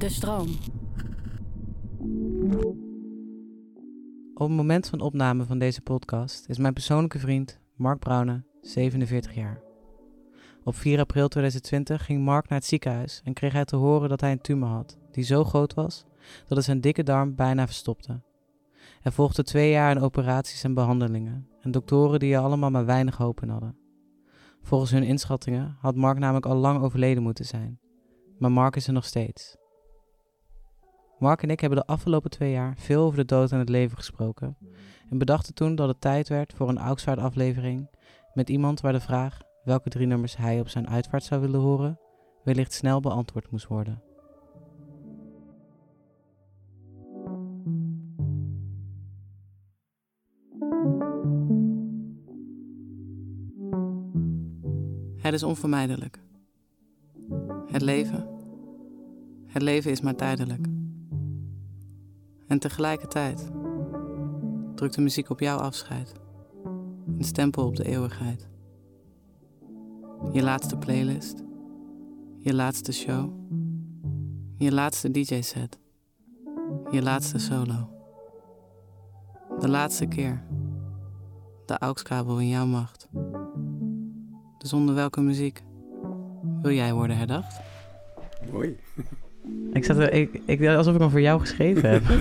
De stroom. Op het moment van opname van deze podcast is mijn persoonlijke vriend Mark Brouwer 47 jaar. Op 4 april 2020 ging Mark naar het ziekenhuis en kreeg hij te horen dat hij een tumor had, die zo groot was dat het zijn dikke darm bijna verstopte. Er volgden twee jaar aan operaties en behandelingen en doktoren die er allemaal maar weinig hoop in hadden. Volgens hun inschattingen had Mark namelijk al lang overleden moeten zijn, maar Mark is er nog steeds. Mark en ik hebben de afgelopen twee jaar veel over de dood en het leven gesproken en bedachten toen dat het tijd werd voor een Auxvaart-aflevering met iemand waar de vraag welke drie nummers hij op zijn uitvaart zou willen horen wellicht snel beantwoord moest worden. Het is onvermijdelijk. Het leven. Het leven is maar tijdelijk. En tegelijkertijd drukt de muziek op jouw afscheid. Een stempel op de eeuwigheid. Je laatste playlist. Je laatste show. Je laatste DJ-set. Je laatste solo. De laatste keer. De AUX-kabel in jouw macht. Dus onder welke muziek wil jij worden herdacht? Mooi. Ik zat er, ik, ik, alsof ik hem voor jou geschreven heb.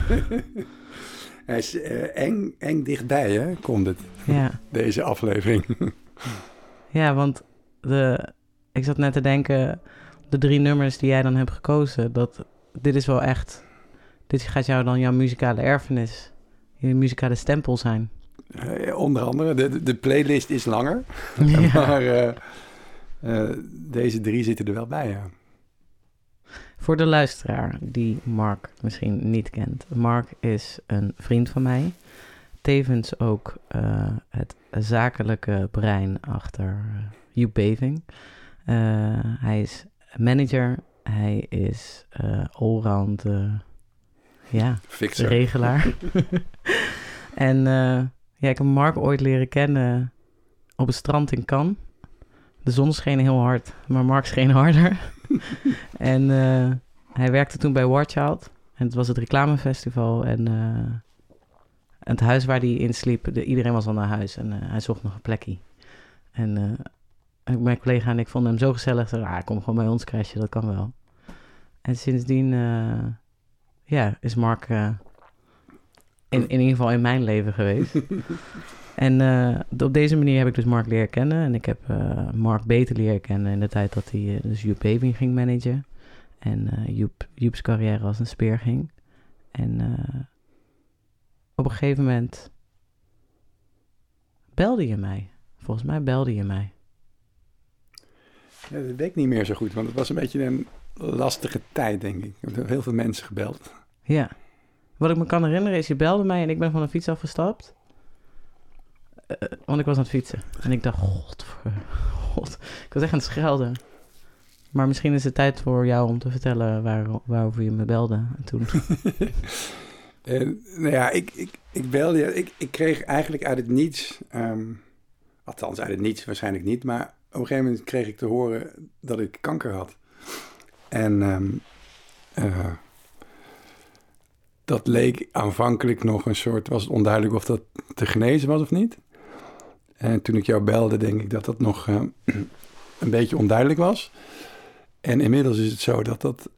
Hij is eh, eng, eng dichtbij, hè, komt het. Ja, Deze aflevering. ja want de, ik zat net te denken, de drie nummers die jij dan hebt gekozen, dat dit is wel echt, dit gaat jou dan jouw muzikale erfenis, je muzikale stempel zijn. Eh, onder andere, de, de playlist is langer. Ja. Maar eh, deze drie zitten er wel bij, ja. Voor de luisteraar die Mark misschien niet kent. Mark is een vriend van mij. Tevens ook eh, het zakelijke brein achter uh, Joep Beving. Eh, hij is manager. Hij is eh, allround eh, ja, Fixer. regelaar. en eh, ja, ik heb Mark ooit leren kennen op het strand in Cannes. De zon scheen heel hard, maar Mark scheen harder. en eh, hij werkte toen bij Watch Out. En het was het reclamefestival. En eh, het huis waar hij in sliep, de, iedereen was al naar huis. En eh, hij zocht nog een plekje. En mijn collega en ik vonden hem zo gezellig. Zo, ah, kom gewoon bij ons crashen, dat kan wel. En sindsdien ja, is Mark in, in ieder geval in mijn leven geweest. en eh, op deze manier heb ik dus Mark leren kennen. En ik heb eh, Mark beter leren kennen in de tijd dat hij eh, dus Joep Baby ging managen. En Joep, Joep's carrière als een speer ging. En op een gegeven moment belde je mij. Volgens mij belde je mij. Ja, dat weet ik niet meer zo goed, want het was een beetje een lastige tijd, denk ik. Ik heb heel veel mensen gebeld. Ja. Wat ik me kan herinneren is, je belde mij en ik ben van de fiets afgestapt. Eh, want ik was aan het fietsen. En ik dacht, god, god. Ik was echt aan het schelden. Maar misschien is het tijd voor jou om te vertellen waar, waarover je me belde. En toen, En, nou ja, ik, ik, ik belde. Ik, ik kreeg eigenlijk uit het niets, ehm, althans uit het niets waarschijnlijk niet, maar op een gegeven moment kreeg ik te horen dat ik kanker had. En ehm, eh, dat leek aanvankelijk nog een soort, was het onduidelijk of dat te genezen was of niet. En toen ik jou belde, denk ik dat dat nog eh, een beetje onduidelijk was. En inmiddels is het zo dat dat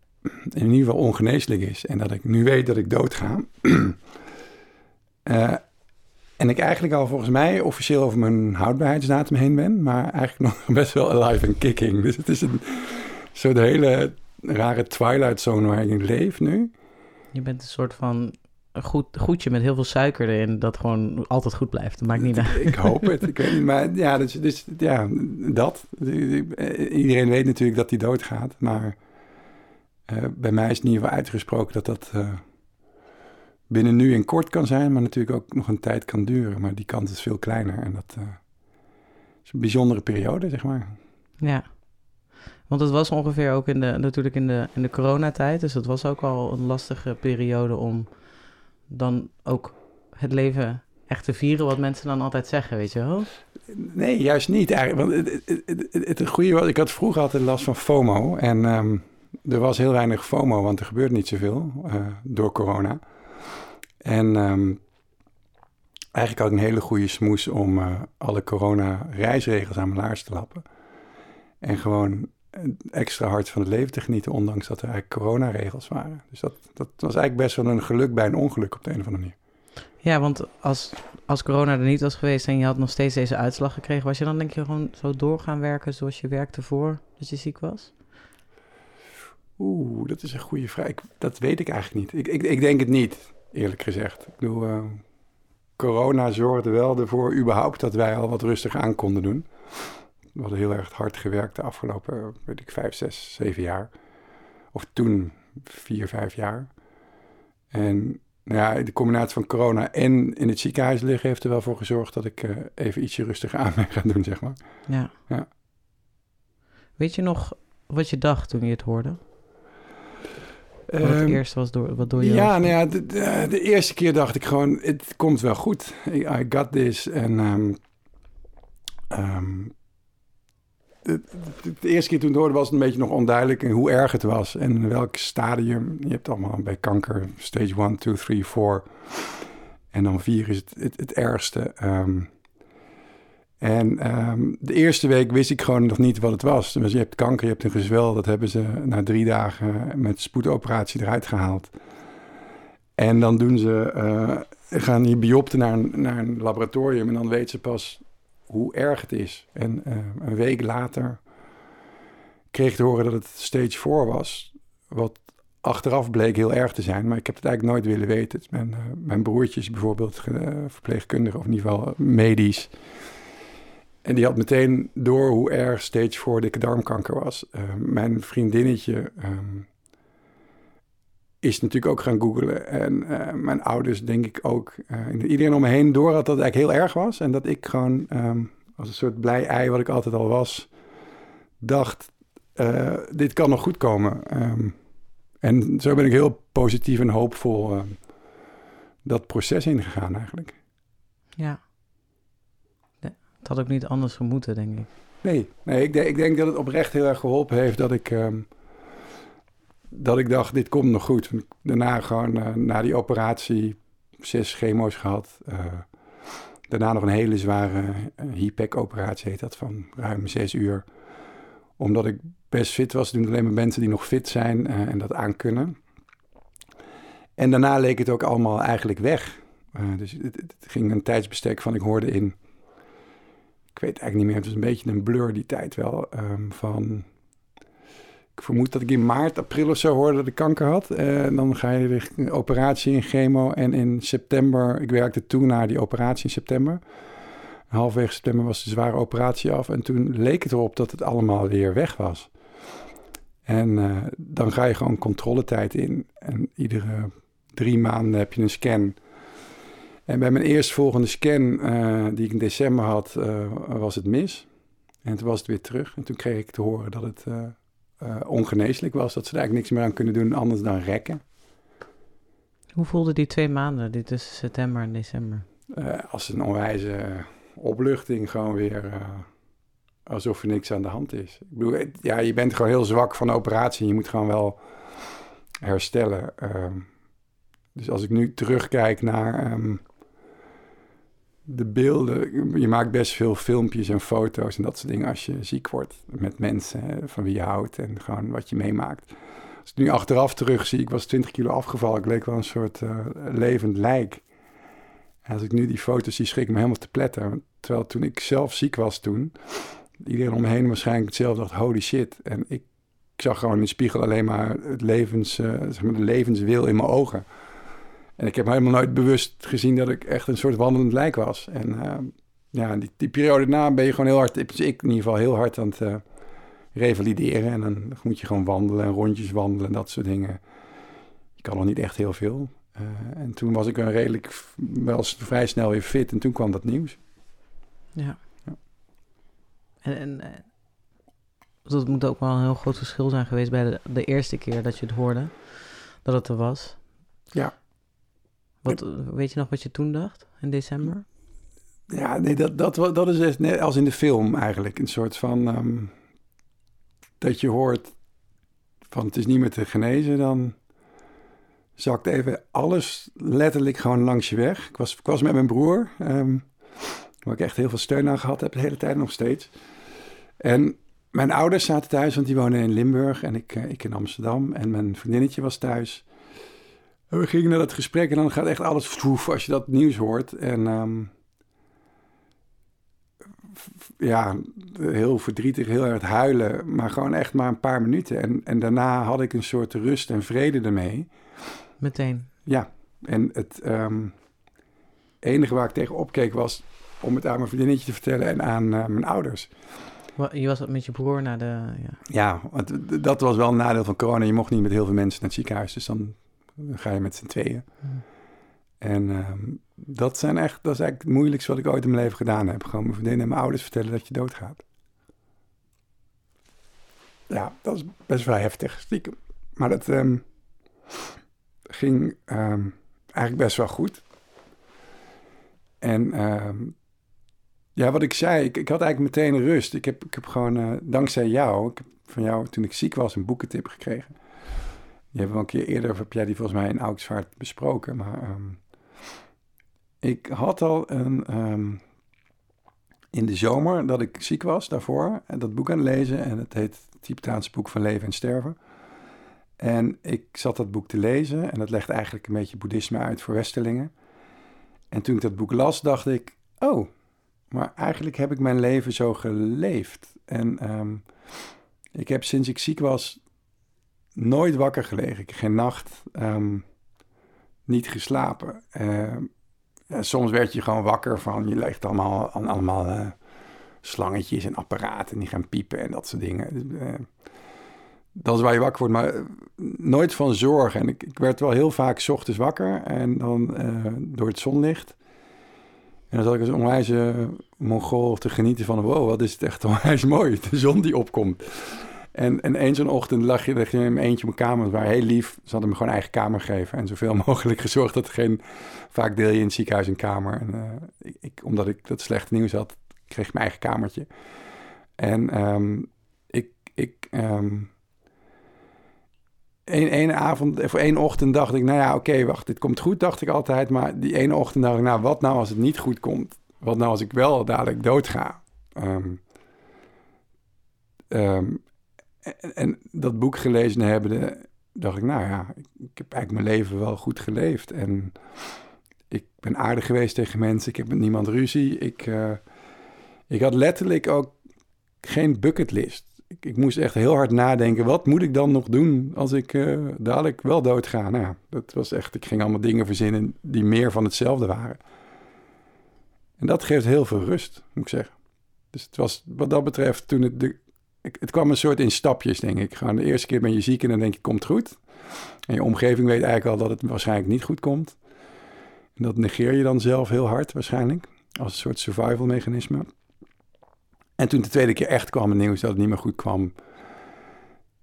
in ieder geval ongeneeslijk is. En dat ik nu weet dat ik doodga. Eh, en ik eigenlijk al volgens mij officieel over mijn houdbaarheidsdatum heen ben. Maar eigenlijk nog best wel alive en kicking. Dus het is een soort hele rare twilight zone waar ik in leef nu. je bent een soort van een goed, goedje met heel veel suiker erin. Dat gewoon altijd goed blijft. Dat maakt niet uit. Ik hoop het. Ik weet niet, maar ja, dus, dus, ja, dat. Iedereen weet natuurlijk dat hij doodgaat. Maar eh, bij mij is het in ieder geval uitgesproken dat dat eh, binnen nu en kort kan zijn. Maar natuurlijk ook nog een tijd kan duren. Maar die kans is veel kleiner. En dat eh, is een bijzondere periode, zeg maar. Ja. Want het was ongeveer ook in de, natuurlijk in de, in de coronatijd. Dus het was ook al een lastige periode om dan ook het leven echt te vieren. Wat mensen dan altijd zeggen, weet je wel. Nee, juist niet eigenlijk. Want het, het, het, goede was, ik had vroeger altijd last van FOMO. En ehm, Er was heel weinig FOMO, want er gebeurt niet zoveel uh, door corona. En um, eigenlijk ik een hele goede smoes om uh, alle corona-reisregels aan mijn laars te lappen. En gewoon extra hard van het leven te genieten, ondanks dat er eigenlijk coronaregels waren. Dus dat, dat was eigenlijk best wel een geluk bij een ongeluk op de een of andere manier. Ja, want als, als corona er niet was geweest en je had nog steeds deze uitslag gekregen, was je dan denk je gewoon zo doorgaan werken zoals je werkte voor dat je ziek was? Oeh, dat is een goede vraag. Ik, dat weet ik eigenlijk niet. Ik, ik, ik denk het niet, eerlijk gezegd. Ik bedoel, uh, corona zorgde wel ervoor überhaupt dat wij al wat rustig aan konden doen. We hadden heel erg hard gewerkt de afgelopen, weet ik, vijf, zes, zeven jaar. Of toen vier, vijf jaar. En nou ja, de combinatie van corona en in het ziekenhuis liggen heeft er wel voor gezorgd dat ik uh, even ietsje rustiger aan ben gaan doen, zeg maar. Ja. ja. Weet je nog wat je dacht toen je het hoorde? Wat het Ehm, eerste was door, wat door je Ja, nou ja, de, de, de eerste keer dacht ik gewoon, het komt wel goed. I, I got this. En ehm, ehm, de, eerste keer toen het hoorde was het een beetje nog onduidelijk hoe erg het was. En in welk stadium. Je hebt allemaal bij kanker stage 1, 2, 3, 4. En dan 4 is het, het, ergste. Ehm, en ehm, de eerste week wist ik gewoon nog niet wat het was. Dus je hebt kanker, je hebt een gezwel. Dat hebben ze na drie dagen met spoedoperatie eruit gehaald. En dan doen ze, eh, gaan die biopten naar naar een laboratorium. En dan weten ze pas hoe erg het is. En eh, een week later kreeg ik te horen dat het stage 4 was. Wat achteraf bleek heel erg te zijn. Maar ik heb het eigenlijk nooit willen weten. Mijn, uh, mijn broertje is bijvoorbeeld uh, verpleegkundige, of in ieder geval medisch. En die had meteen door hoe erg stage 4 dikke darmkanker was. Mijn vriendinnetje um, is natuurlijk ook gaan googlen. En uh, mijn ouders denk ik ook. Uh, iedereen om me heen door had dat het eigenlijk heel erg was. En dat ik gewoon um, als een soort blij ei, wat ik altijd al was, dacht, uh, dit kan nog goed komen. Um, en zo ben ik heel positief en hoopvol uh, dat proces ingegaan eigenlijk. Ja. Het had ook niet anders gemoeten, denk ik. Nee, nee ik, denk, ik denk dat het oprecht heel erg geholpen heeft dat ik, um, dat ik dacht, dit komt nog goed. Daarna gewoon, uh, na die operatie, zes chemo's gehad. Uh, daarna nog een hele zware HIPEC-operatie, heet dat, van ruim zes uur. Omdat ik best fit was, doen alleen maar mensen die nog fit zijn en dat aankunnen. En daarna leek het ook allemaal eigenlijk weg. Dus het, ging een tijdsbestek van, ik hoorde in ik weet eigenlijk niet meer, het was een beetje een blur die tijd wel. Um, van, vermoed dat ik in maart, april of zo hoorde dat ik kanker had. En uh, dan ga je de operatie in chemo. En in september, ik werkte toen naar die operatie in september. Halfwege september was de zware operatie af. En toen leek het erop dat het allemaal weer weg was. En uh, dan ga je gewoon controletijd in. En iedere drie maanden heb je een scan. En bij mijn eerstvolgende scan, uh, die ik in december had, was het mis. En toen was het weer terug. En toen kreeg ik te horen dat het uh, ongeneeslijk was. Dat ze er eigenlijk niks meer aan kunnen doen anders dan rekken. Hoe voelde die twee maanden, die tussen september en december? als een onwijze opluchting, gewoon weer alsof er niks aan de hand is. Ik bedoel, ja, je bent gewoon heel zwak van de operatie. Je moet gewoon wel herstellen. dus als ik nu terugkijk naar... Um, de beelden. Je maakt best veel filmpjes en foto's en dat soort dingen als je ziek wordt. Met mensen van wie je houdt en gewoon wat je meemaakt. Als ik nu achteraf terug zie, ik was 20 kilo afgevallen. Ik leek wel een soort uh, levend lijk. En als ik nu die foto's zie, schrik ik me helemaal te pletten. Terwijl toen ik zelf ziek was toen, iedereen om me heen waarschijnlijk hetzelfde dacht, holy shit. En ik, ik zag gewoon in de spiegel alleen maar het levens, uh, zeg maar de levenswil in mijn ogen. En ik heb helemaal nooit bewust gezien dat ik echt een soort wandelend lijk was. En uh, ja, die, die periode na ben je gewoon heel hard, ik in ieder geval heel hard aan het uh, revalideren. En dan moet je gewoon wandelen en rondjes wandelen en dat soort dingen. Je kan nog niet echt heel veel. Uh, en toen was ik een redelijk, wel vrij snel weer fit en toen kwam dat nieuws. Ja. ja. En, en dat moet ook wel een heel groot verschil zijn geweest bij de, de eerste keer dat je het hoorde, dat het er was. Ja. Wat, weet je nog wat je toen dacht in december? Ja, nee, dat, dat, dat is net als in de film eigenlijk. Een soort van um, dat je hoort van het is niet meer te genezen, dan zakt even alles letterlijk gewoon langs je weg. Ik was, ik was met mijn broer, ehm, waar ik echt heel veel steun aan gehad heb de hele tijd nog steeds. En mijn ouders zaten thuis, want die wonen in Limburg en ik, eh, ik in Amsterdam. En mijn vriendinnetje was thuis. En we gingen naar dat gesprek en dan gaat echt alles vroef als je dat nieuws hoort. En ehm, ja, heel verdrietig, heel erg huilen, maar gewoon echt maar een paar minuten. En, en daarna had ik een soort rust en vrede ermee. Meteen. Ja, en het ehm, enige waar ik tegen opkeek was om het aan mijn vriendinnetje te vertellen en aan eh, mijn ouders. Je was met je broer naar de... Ja, ja want dat was wel een nadeel van corona. Je mocht niet met heel veel mensen naar het ziekenhuis, dus dan ga je met z'n tweeën. En ehm, dat, zijn echt, dat is eigenlijk het moeilijkste wat ik ooit in mijn leven gedaan heb. Gewoon mijn vriendin en mijn ouders vertellen dat je doodgaat. Ja, dat is best wel heftig, stiekem. Maar dat ehm, ging ehm, eigenlijk best wel goed. En ja, wat ik zei, ik, ik, had eigenlijk meteen rust. Ik heb, ik heb gewoon, uh, dankzij jou, ik heb van jou toen ik ziek was een boekentip gekregen. Die hebben we een keer eerder, heb jij die volgens mij in Augsvaart besproken. Maar ik had al een, um, in de zomer dat ik ziek was daarvoor, en dat boek aan het lezen. En het heet het boek van leven en sterven. En ik zat dat boek te lezen en dat legt eigenlijk een beetje boeddhisme uit voor Westerlingen. En toen ik dat boek las, dacht ik, oh, maar eigenlijk heb ik mijn leven zo geleefd. En um, ik heb sinds ik ziek was nooit wakker gelegen. Geen nacht um, niet geslapen. Uh, soms werd je gewoon wakker van, je legt allemaal, allemaal uh, slangetjes en apparaten die gaan piepen en dat soort dingen. Uh, dat is waar je wakker wordt, maar eh, nooit van zorg. En ik, ik werd wel heel vaak ochtends wakker en dan door het zonlicht. En dan zat ik als onwijze mongool te genieten van... wow, wat is het echt onwijs mooi, de zon die opkomt. En, en eens een ochtend lag je, lag je in mijn eentje mijn kamer. Het was heel lief. Ze hadden me gewoon eigen kamer gegeven. En zoveel mogelijk gezorgd dat er geen... Vaak deel je in het ziekenhuis een kamer. En uh, ik, omdat ik dat slechte nieuws had, kreeg ik mijn eigen kamertje. En um, ik... ik um, Eén ene avond, voor één ochtend dacht ik, nou ja, oké, wacht, dit komt goed, dacht ik altijd. Maar die ene ochtend dacht ik, nou, wat nou als het niet goed komt? Wat nou als ik wel dadelijk dood ga? Um, um, en, en, dat boek gelezen hebben, dacht ik, nou ja, ik, heb eigenlijk mijn leven wel goed geleefd. En ik ben aardig geweest tegen mensen, ik heb met niemand ruzie. Ik, uh, ik had letterlijk ook geen bucketlist. Ik, moest echt heel hard nadenken, wat moet ik dan nog doen als ik uh, dadelijk wel doodga? Nou, dat was echt, ik ging allemaal dingen verzinnen die meer van hetzelfde waren. En dat geeft heel veel rust, moet ik zeggen. Dus het was wat dat betreft, toen het de, het kwam een soort in stapjes, denk ik. Gewoon de eerste keer ben je ziek en dan denk je, komt goed. En je omgeving weet eigenlijk al dat het waarschijnlijk niet goed komt. En dat negeer je dan zelf heel hard waarschijnlijk, als een soort survival mechanisme. En toen de tweede keer echt kwam het nieuws dat het niet meer goed kwam,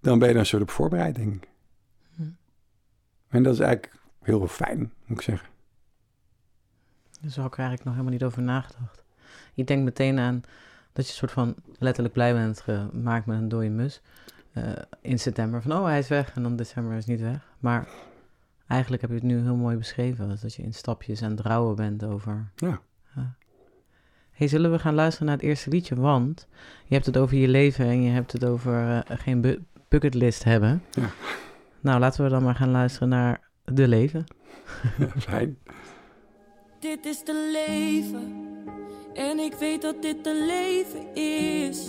dan ben je er een soort op voorbereid, denk ik. Hm. En dat is eigenlijk heel fijn, moet ik zeggen. Daar zou ik er eigenlijk nog helemaal niet over nagedacht. Je denkt meteen aan dat je soort van letterlijk blij bent gemaakt met een dode mus. Uh, in september van, oh, hij is weg. En dan december is niet weg. Maar eigenlijk heb je het nu heel mooi beschreven. Dat je in stapjes aan het rouwen bent over... Ja. hey, zullen we gaan luisteren naar het eerste liedje? Want je hebt het over je leven en je hebt het over uh, geen bu bucketlist hebben. Ja. Nou, laten we dan maar gaan luisteren naar De Leven. Fijn. Dit is de leven en ik weet dat dit te leven is.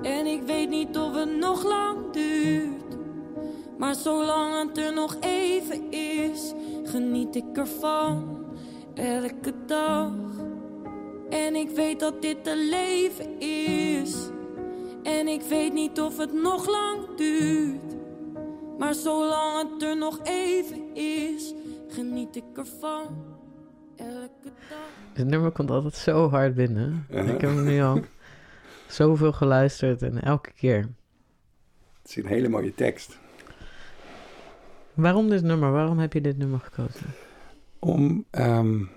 En ik weet niet of het nog lang duurt. Maar zolang het er nog even is, geniet ik ervan. Elke dag. En ik weet dat dit te leven is. En ik weet niet of het nog lang duurt. Maar zolang het er nog even is, geniet ik ervan. Het nummer komt altijd zo hard binnen. Ik heb hem nu al zoveel geluisterd en elke keer. Het is een hele mooie tekst. Waarom dit nummer? Waarom heb je dit nummer gekozen? Om. Um,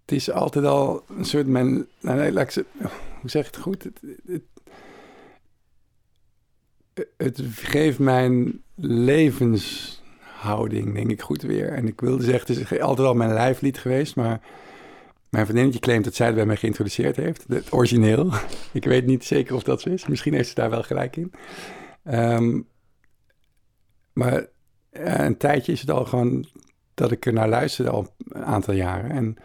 het is altijd al een soort. Men, nou, nee, laat ik, hoe zeg ik het goed? Het, het, het geeft mijn levenshouding, denk ik, goed weer. En ik wilde zeggen, het is altijd al mijn lijflied geweest, maar mijn vriendinnetje claimt dat zij het bij mij geïntroduceerd heeft. Het origineel. ik weet niet zeker of dat zo is. Misschien heeft ze daar wel gelijk in. Ehm, maar een tijdje is het al gewoon dat ik er naar luisterde al een aantal jaren. En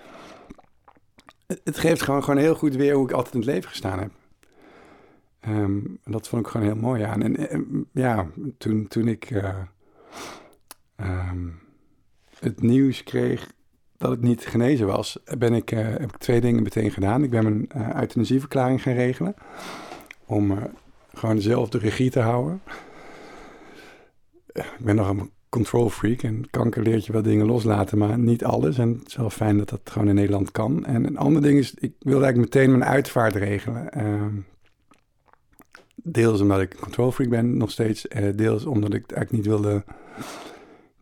het geeft gewoon, gewoon heel goed weer hoe ik altijd in het leven gestaan heb. Ehm, dat vond ik gewoon heel mooi aan. En, ja, toen, toen ik uh, het nieuws kreeg dat het niet genezen was, ben ik, uh, heb ik twee dingen meteen gedaan. Ik ben mijn uh, euthanasieverklaring gaan regelen. Om gewoon zelf de regie te houden. Ik ben nog een control freak en kanker leert je wel dingen loslaten, maar niet alles. En het is wel fijn dat dat gewoon in Nederland kan. En een ander ding is, ik wilde eigenlijk meteen mijn uitvaart regelen. Ehm, deels omdat ik een control freak ben nog steeds. Deels omdat ik eigenlijk niet wilde...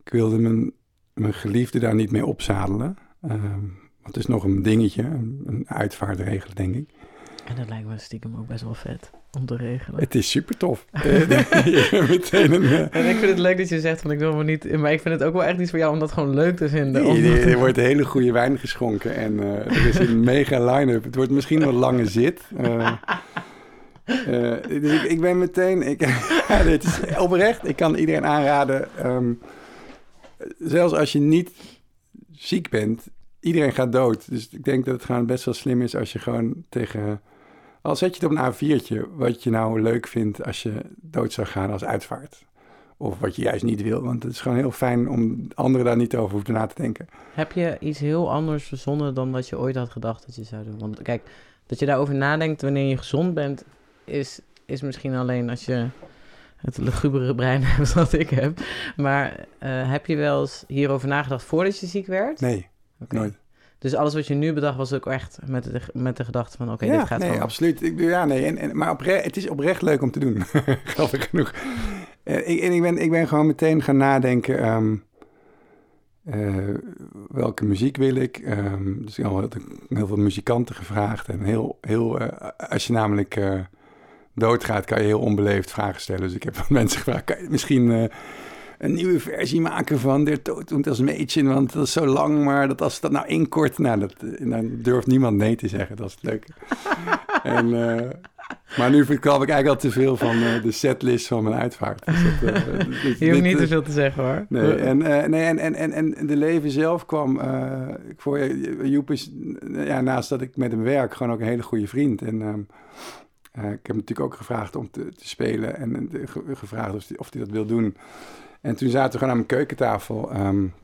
Ik wilde mijn, mijn geliefde daar niet mee opzadelen. Uh, het is nog een dingetje, een, een uitvaart regelen, denk ik. En dat lijkt me stiekem ook best wel vet om te regelen. Het is super tof. Meteen een, uh... En ik vind het leuk dat je zegt van ik wil me niet... Maar ik vind het ook wel echt iets voor jou om dat gewoon leuk te vinden. Nee, nee, er wordt hele goede wijn geschonken en uh, er is een mega line-up. Het wordt misschien een lange zit. Uh, dus ik, ik, ben meteen... Ik, dit is oprecht, ik kan iedereen aanraden... Um, zelfs als je niet ziek bent, iedereen gaat dood. Dus ik denk dat het gewoon best wel slim is als je gewoon tegen al zet je het op een A4'tje, wat je nou leuk vindt als je dood zou gaan als uitvaart. Of wat je juist niet wil, want het is gewoon heel fijn om anderen daar niet over hoeven na te denken. Heb je iets heel anders verzonnen dan dat je ooit had gedacht dat je zou doen? Want kijk, dat je daarover nadenkt wanneer je gezond bent, is, is misschien alleen als je het lugubere brein hebt wat ik heb. Maar uh, heb je wel eens hierover nagedacht voordat je ziek werd? Nee, okay. nooit. Dus alles wat je nu bedacht was ook echt met de, met de gedachte van... oké, okay, ja, dit gaat nee, gewoon. absoluut. Ik, ja, nee, en, en, maar oprecht, het is oprecht leuk om te doen. Grappig genoeg. Uh, ik, en ik ben, ik ben gewoon meteen gaan nadenken... Um, uh, welke muziek wil ik? Um, dus ik heb heel veel muzikanten gevraagd. En heel, heel, uh, als je namelijk doodgaat, kan je heel onbeleefd vragen stellen. Dus ik heb van mensen gevraagd, kan je misschien een nieuwe versie maken van Der Tod und das Mädchen, want dat is zo lang, maar dat als dat nou inkort, nou, dat, dan durft niemand nee te zeggen. Dat is het leuke. en, uh, maar nu verklap ik eigenlijk al te veel van uh, de setlist van mijn uitvaart. Dus dat, dit, Je hoeft niet te veel te zeggen hoor. Nee, en, nee, en, en, en, en de leven zelf kwam. ik voor Joep is, ja, naast dat ik met hem werk, gewoon ook een hele goede vriend. En um, ik heb hem natuurlijk ook gevraagd om te, te spelen en gevraagd of hij, of hij dat wil doen. En toen zaten we gewoon aan mijn keukentafel. Um...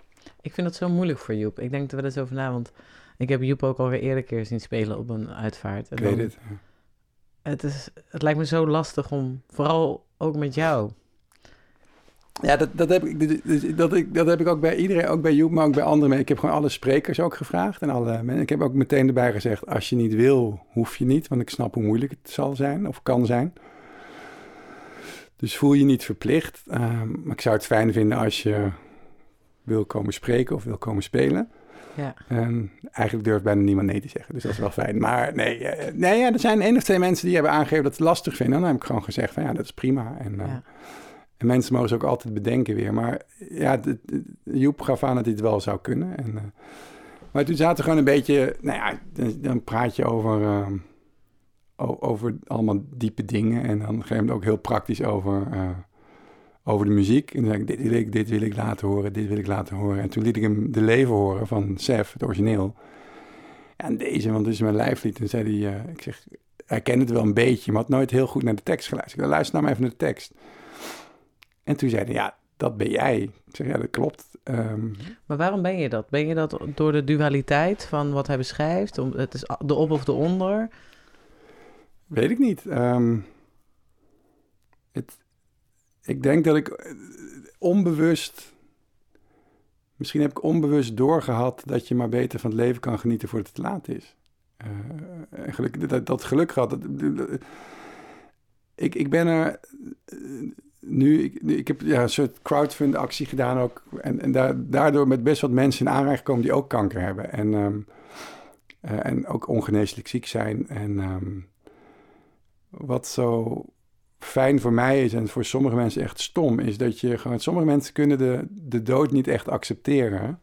Ik vind dat zo moeilijk voor Joep. Ik denk dat we dat zo vanavond. want ik heb Joep ook alweer eerder keer zien spelen op een uitvaart. En ik weet het. Het, is, het lijkt me zo lastig om, vooral ook met jou. Ja, dat, dat, heb ik, dat, dat, dat heb ik ook bij iedereen, ook bij Joep, maar ook bij anderen. Ik heb gewoon alle sprekers ook gevraagd. En alle, ik heb ook meteen erbij gezegd, als je niet wil, hoef je niet. Want ik snap hoe moeilijk het zal zijn of kan zijn. Dus voel je niet verplicht. Um, maar ik zou het fijn vinden als je wil komen spreken of wil komen spelen. Ja. Um, eigenlijk durft bijna niemand nee te zeggen, dus dat is wel fijn. Maar nee, uh, nee ja, er zijn één of twee mensen die hebben aangegeven dat ze het lastig vinden. dan heb ik gewoon gezegd van ja, dat is prima. En, uh, ja. En mensen mogen ze ook altijd bedenken weer. Maar ja, de, Joep gaf aan dat het wel zou kunnen. En, uh, maar toen zaten we gewoon een beetje, nou ja, dan, praat je over ehm, over allemaal diepe dingen. En dan gegeven moment ook heel praktisch over, uh, over de muziek. En dan zei ik, dit wil ik, dit wil ik laten horen, dit wil ik laten horen. En toen liet ik hem de leven horen van Sef, het origineel. En deze, want dit is mijn lijflied. En zei hij, ik zeg, hij kent het wel een beetje, maar had nooit heel goed naar de tekst geluisterd. Ik luister nou maar even naar de tekst. En toen zei hij, ja, dat ben jij. Ik zeg, ja, dat klopt. Um, maar waarom ben je dat? Ben je dat door de dualiteit van wat hij beschrijft? Om, het is de op of de onder? Weet ik niet. Um, het, ik denk dat ik eh, onbewust. Misschien heb ik onbewust doorgehad dat je maar beter van het leven kan genieten voordat het te laat is. Uh, geluk, dat, dat geluk gehad. Dat, ik, ik ben er uh, nu, ik, heb ja, een soort crowdfund actie gedaan ook. En, en daar, daardoor met best wat mensen in aanraking gekomen die ook kanker hebben. En, um, uh, en ook ongeneeslijk ziek zijn. En um, wat zo fijn voor mij is en voor sommige mensen echt stom, is dat je gewoon, sommige mensen kunnen de, de dood niet echt accepteren,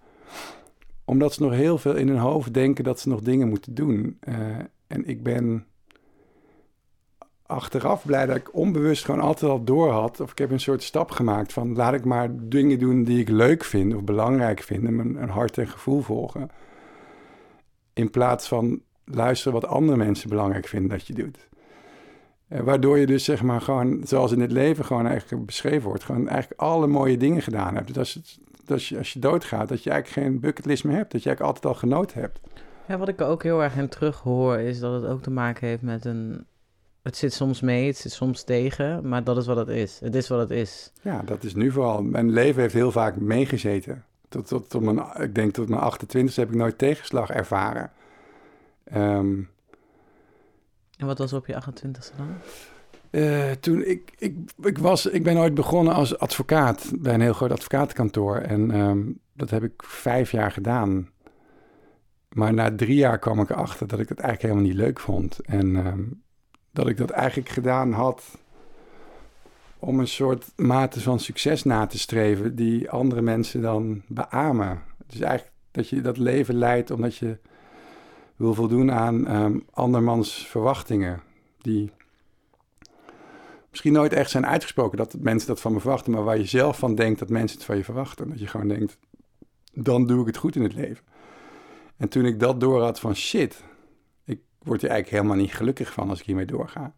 omdat ze nog heel veel in hun hoofd denken dat ze nog dingen moeten doen. Uh, en ik ben achteraf blij dat ik onbewust gewoon altijd al door had. Of ik heb een soort stap gemaakt van laat ik maar dingen doen die ik leuk vind of belangrijk vind. En mijn hart en gevoel volgen. In plaats van luisteren wat andere mensen belangrijk vinden dat je doet. Eh, waardoor je dus zeg maar gewoon, zoals in het leven gewoon eigenlijk beschreven wordt, gewoon eigenlijk alle mooie dingen gedaan hebt. Dus als, als, je, als je doodgaat, dat je eigenlijk geen bucketlist meer hebt. Dat je eigenlijk altijd al genoten hebt. Ja, wat ik ook heel erg in terug hoor, is dat het ook te maken heeft met een het zit soms mee, het zit soms tegen, maar dat is wat het is. Het is wat het is. Ja, dat is nu vooral. Mijn leven heeft heel vaak meegezeten. Tot, tot, tot mijn, ik denk tot mijn 28 heb ik nooit tegenslag ervaren. Ehm, en wat was op je 28ste dan? Uh, toen ik, ik, ik, was, ik ben ooit begonnen als advocaat bij een heel groot advocatenkantoor. En ehm, dat heb ik vijf jaar gedaan. Maar na drie jaar kwam ik erachter dat ik het eigenlijk helemaal niet leuk vond. En ehm, dat ik dat eigenlijk gedaan had om een soort mate van succes na te streven die andere mensen dan beamen. Dus eigenlijk dat je dat leven leidt omdat je wil voldoen aan um, andermans verwachtingen die misschien nooit echt zijn uitgesproken dat mensen dat van me verwachten, maar waar je zelf van denkt dat mensen het van je verwachten. Dat je gewoon denkt, dan doe ik het goed in het leven. En toen ik dat door had van shit, word je eigenlijk helemaal niet gelukkig van als ik hiermee doorga.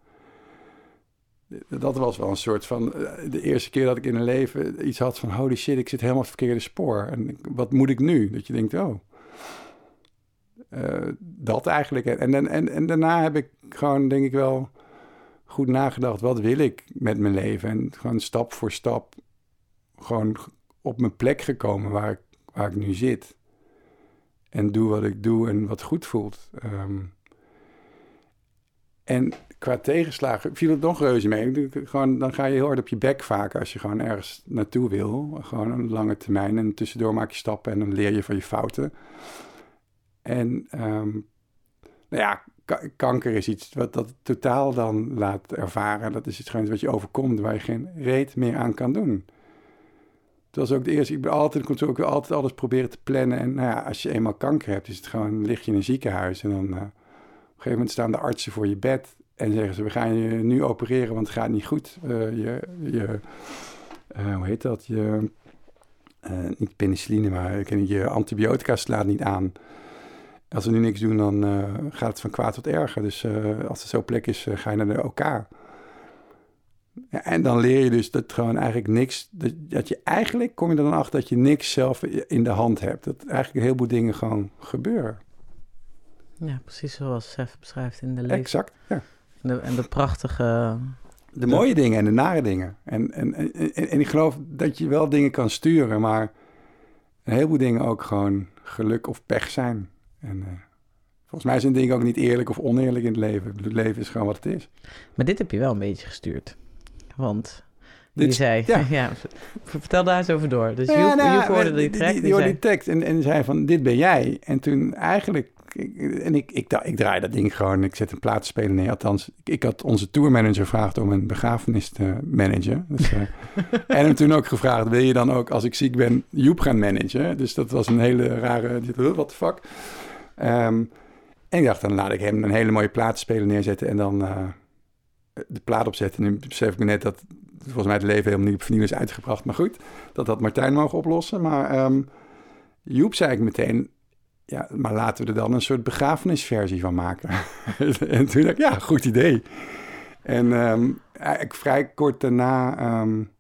Dat was wel een soort van eh, de eerste keer dat ik in een leven iets had van holy shit, ik zit helemaal op het verkeerde spoor. En wat moet ik nu? Dat je denkt, oh, uh, dat eigenlijk. En, en, en, en daarna heb ik gewoon, denk ik wel, goed nagedacht, wat wil ik met mijn leven? En gewoon stap voor stap gewoon op mijn plek gekomen waar ik, waar ik nu zit. En doe wat ik doe en wat goed voelt. Um, en qua tegenslagen viel het nog reuze mee. Gewoon, dan ga je heel hard op je bek vaak als je gewoon ergens naartoe wil. Gewoon een lange termijn. En tussendoor maak je stappen en dan leer je van je fouten. En um, nou ja, kanker is iets wat dat totaal dan laat ervaren. Dat is iets wat je overkomt, waar je geen reet meer aan kan doen. Dat was ook de eerste. Ik ben altijd, ik ook altijd alles proberen te plannen. En nou ja, als je eenmaal kanker hebt, is het gewoon, lig je in een ziekenhuis en dan... Een gegeven moment staan de artsen voor je bed en zeggen ze: We gaan je nu opereren, want het gaat niet goed. Uh, je, je uh, hoe heet dat? Je, uh, niet penicilline, maar je antibiotica slaat niet aan. Als we nu niks doen, dan gaat het van kwaad tot erger. Dus als er zo plek is, ga je naar de OK. En dan leer je dus dat gewoon eigenlijk niks, dat, dat, je eigenlijk kom je er dan achter dat je niks zelf in de hand hebt. Dat eigenlijk een heleboel dingen gewoon gebeuren. Ja, precies zoals Sef beschrijft in de leven. Exact, ja. En de, en de prachtige... De, mooie dingen en de nare dingen. En, en, en, en, ik geloof dat je wel dingen kan sturen, maar een heleboel dingen ook gewoon geluk of pech zijn. En uh, volgens mij zijn dingen ook niet eerlijk of oneerlijk in het leven. Het leven is gewoon wat het is. Maar dit heb je wel een beetje gestuurd. Want die zei, ja. ja. vertel daar eens over door. Dus ja, je, nou, hoorde die tekst. Die, die, die, die tekst en, en zei van, dit ben jij. En toen eigenlijk en ik, ik, ik, draai dat ding gewoon. Ik zet een plaatspeler neer. Althans, ik, had onze tourmanager gevraagd om een begrafenis te managen. Dus, uh, en hem toen ook gevraagd: wil je dan ook als ik ziek ben Joep gaan managen? Dus dat was een hele rare. Wat de fuck. Um, en ik dacht, dan laat ik hem een hele mooie plaatspeler neerzetten en dan uh, de plaat opzetten. En nu besef ik me net dat volgens mij het leven helemaal niet op is uitgebracht. Maar goed, dat had Martijn mogen oplossen. Maar um, Joep zei ik meteen, ja, maar laten we er dan een soort begrafenisversie van maken. en toen dacht ik, ja, goed idee. En eigenlijk vrij kort daarna um,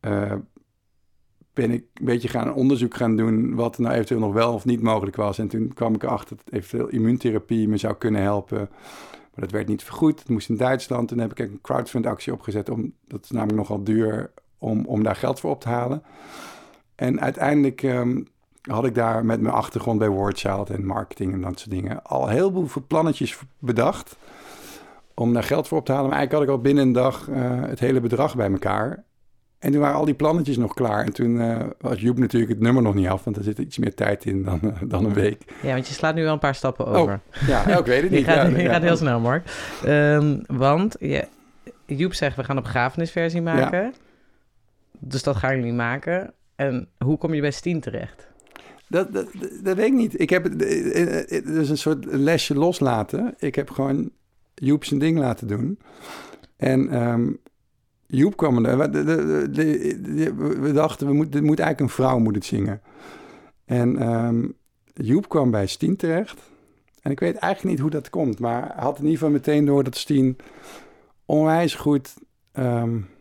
uh, ben ik een beetje gaan onderzoek gaan doen wat nou eventueel nog wel of niet mogelijk was. En toen kwam ik erachter dat eventueel immuuntherapie me zou kunnen helpen. Maar dat werd niet vergoed. Het moest in Duitsland. Toen heb ik een crowdfund actie opgezet. Om, dat is namelijk nogal duur om, om daar geld voor op te halen. En uiteindelijk um, had ik daar met mijn achtergrond bij Wordchild en marketing en dat soort dingen al heel veel plannetjes bedacht om daar geld voor op te halen. Maar eigenlijk had ik al binnen een dag uh, het hele bedrag bij elkaar. En toen waren al die plannetjes nog klaar. En toen uh, was Joep natuurlijk het nummer nog niet af, want er zit iets meer tijd in dan, uh, dan een week. Ja, want je slaat nu wel een paar stappen over. Oh, ja, ik weet het niet. je gaat, je gaat heel snel, Mark. Um, want je, Joep zegt, we gaan een begrafenisversie maken. Dus dat gaan jullie maken. En hoe kom je bij Stien terecht? Dat, dat, dat weet ik niet. Ik heb het is een soort lesje loslaten. Ik heb gewoon Joep zijn ding laten doen. En um, Joep kwam er. We, dachten, we moet, moet eigenlijk een vrouw moet het zingen. En um, Joep kwam bij Stien terecht. En ik weet eigenlijk niet hoe dat komt. Maar had in ieder geval meteen door dat Stien onwijs goed... Um,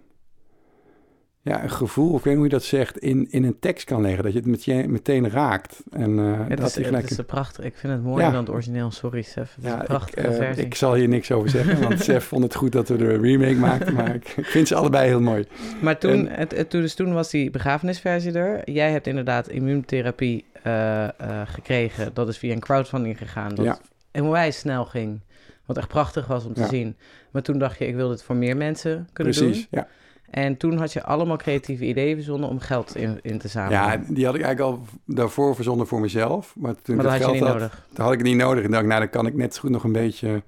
ja, een gevoel, of ik weet niet hoe je dat zegt, in, in een tekst kan leggen. Dat je het met je meteen raakt. En, uh, het, dat is, het gelijk... is prachtig. Ik vind het mooier dan het origineel. Sorry, Sef. Het ja, is een prachtige ik, uh, versie. Ik zal hier niks over zeggen, want Sef vond het goed dat we er een remake maakten. Maar ik, ik vind ze allebei heel mooi. Maar toen, en, het, het, dus toen was die begrafenisversie er. Jij hebt inderdaad immuuntherapie uh, gekregen. Dat is via een crowdfunding gegaan. Dat ja. onwijs snel ging. Wat echt prachtig was om te zien. Maar toen dacht je, ik wil dit voor meer mensen kunnen Precies, doen. ja. En toen had je allemaal creatieve ideeën verzonnen om geld in, in te zamelen. Ja, die had ik eigenlijk al daarvoor verzonnen voor mezelf. Maar toen maar dat had geld je niet had, nodig. toen had ik het niet nodig. En dacht, nou, dan kan ik net zo goed nog een beetje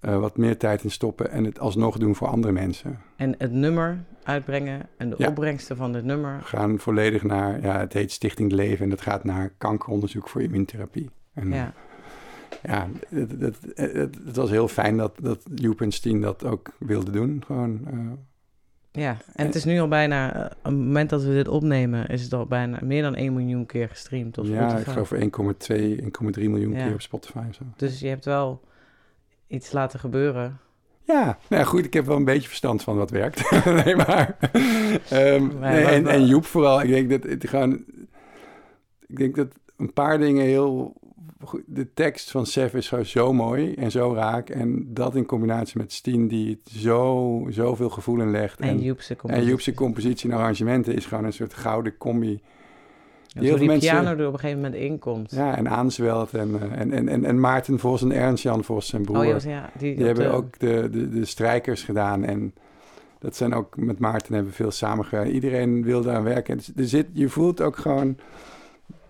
uh, wat meer tijd in stoppen en het alsnog doen voor andere mensen. En het nummer uitbrengen en de ja. opbrengsten van het nummer. Gaan volledig naar, ja, het heet Stichting Leven en dat gaat naar kankeronderzoek voor immuuntherapie. En, ja. Ja, het, het, het, het, was heel fijn dat, dat Joep en Stien dat ook wilden doen. Gewoon, uh, ja, en het is nu al bijna, uh, op het moment dat we dit opnemen, is het al bijna meer dan 1 miljoen keer gestreamd op ja, Spotify. ik geloof 1,2, 1,3 miljoen Ja. keer op Spotify. of Zo. Dus je hebt wel iets laten gebeuren. Ja, nou ja, goed, ik heb wel een beetje verstand van wat werkt. nee, maar... ehm, Maar nee, wat- en, en Joep vooral, ik denk dat het gewoon... Ik denk dat een paar dingen heel... De tekst van Sef is gewoon zo mooi en zo raak. En dat in combinatie met Stien, die het zo, zoveel gevoel in legt. En Joepse en Joepse compositie en arrangementen is gewoon een soort gouden combi. Ja, heel Zo veel die mensen- piano er op een gegeven moment in komt. Ja, en aanzwelt. En, eh, en, en, en, en Maarten Vos en Ernst-Jan Vos, zijn broer. oh ja, ja die, Die hebben de- ook de, de, de strijkers gedaan. En dat zijn ook met Maarten hebben we veel samengewerkt. Iedereen wil daar aan werken. En er zit, je voelt ook gewoon,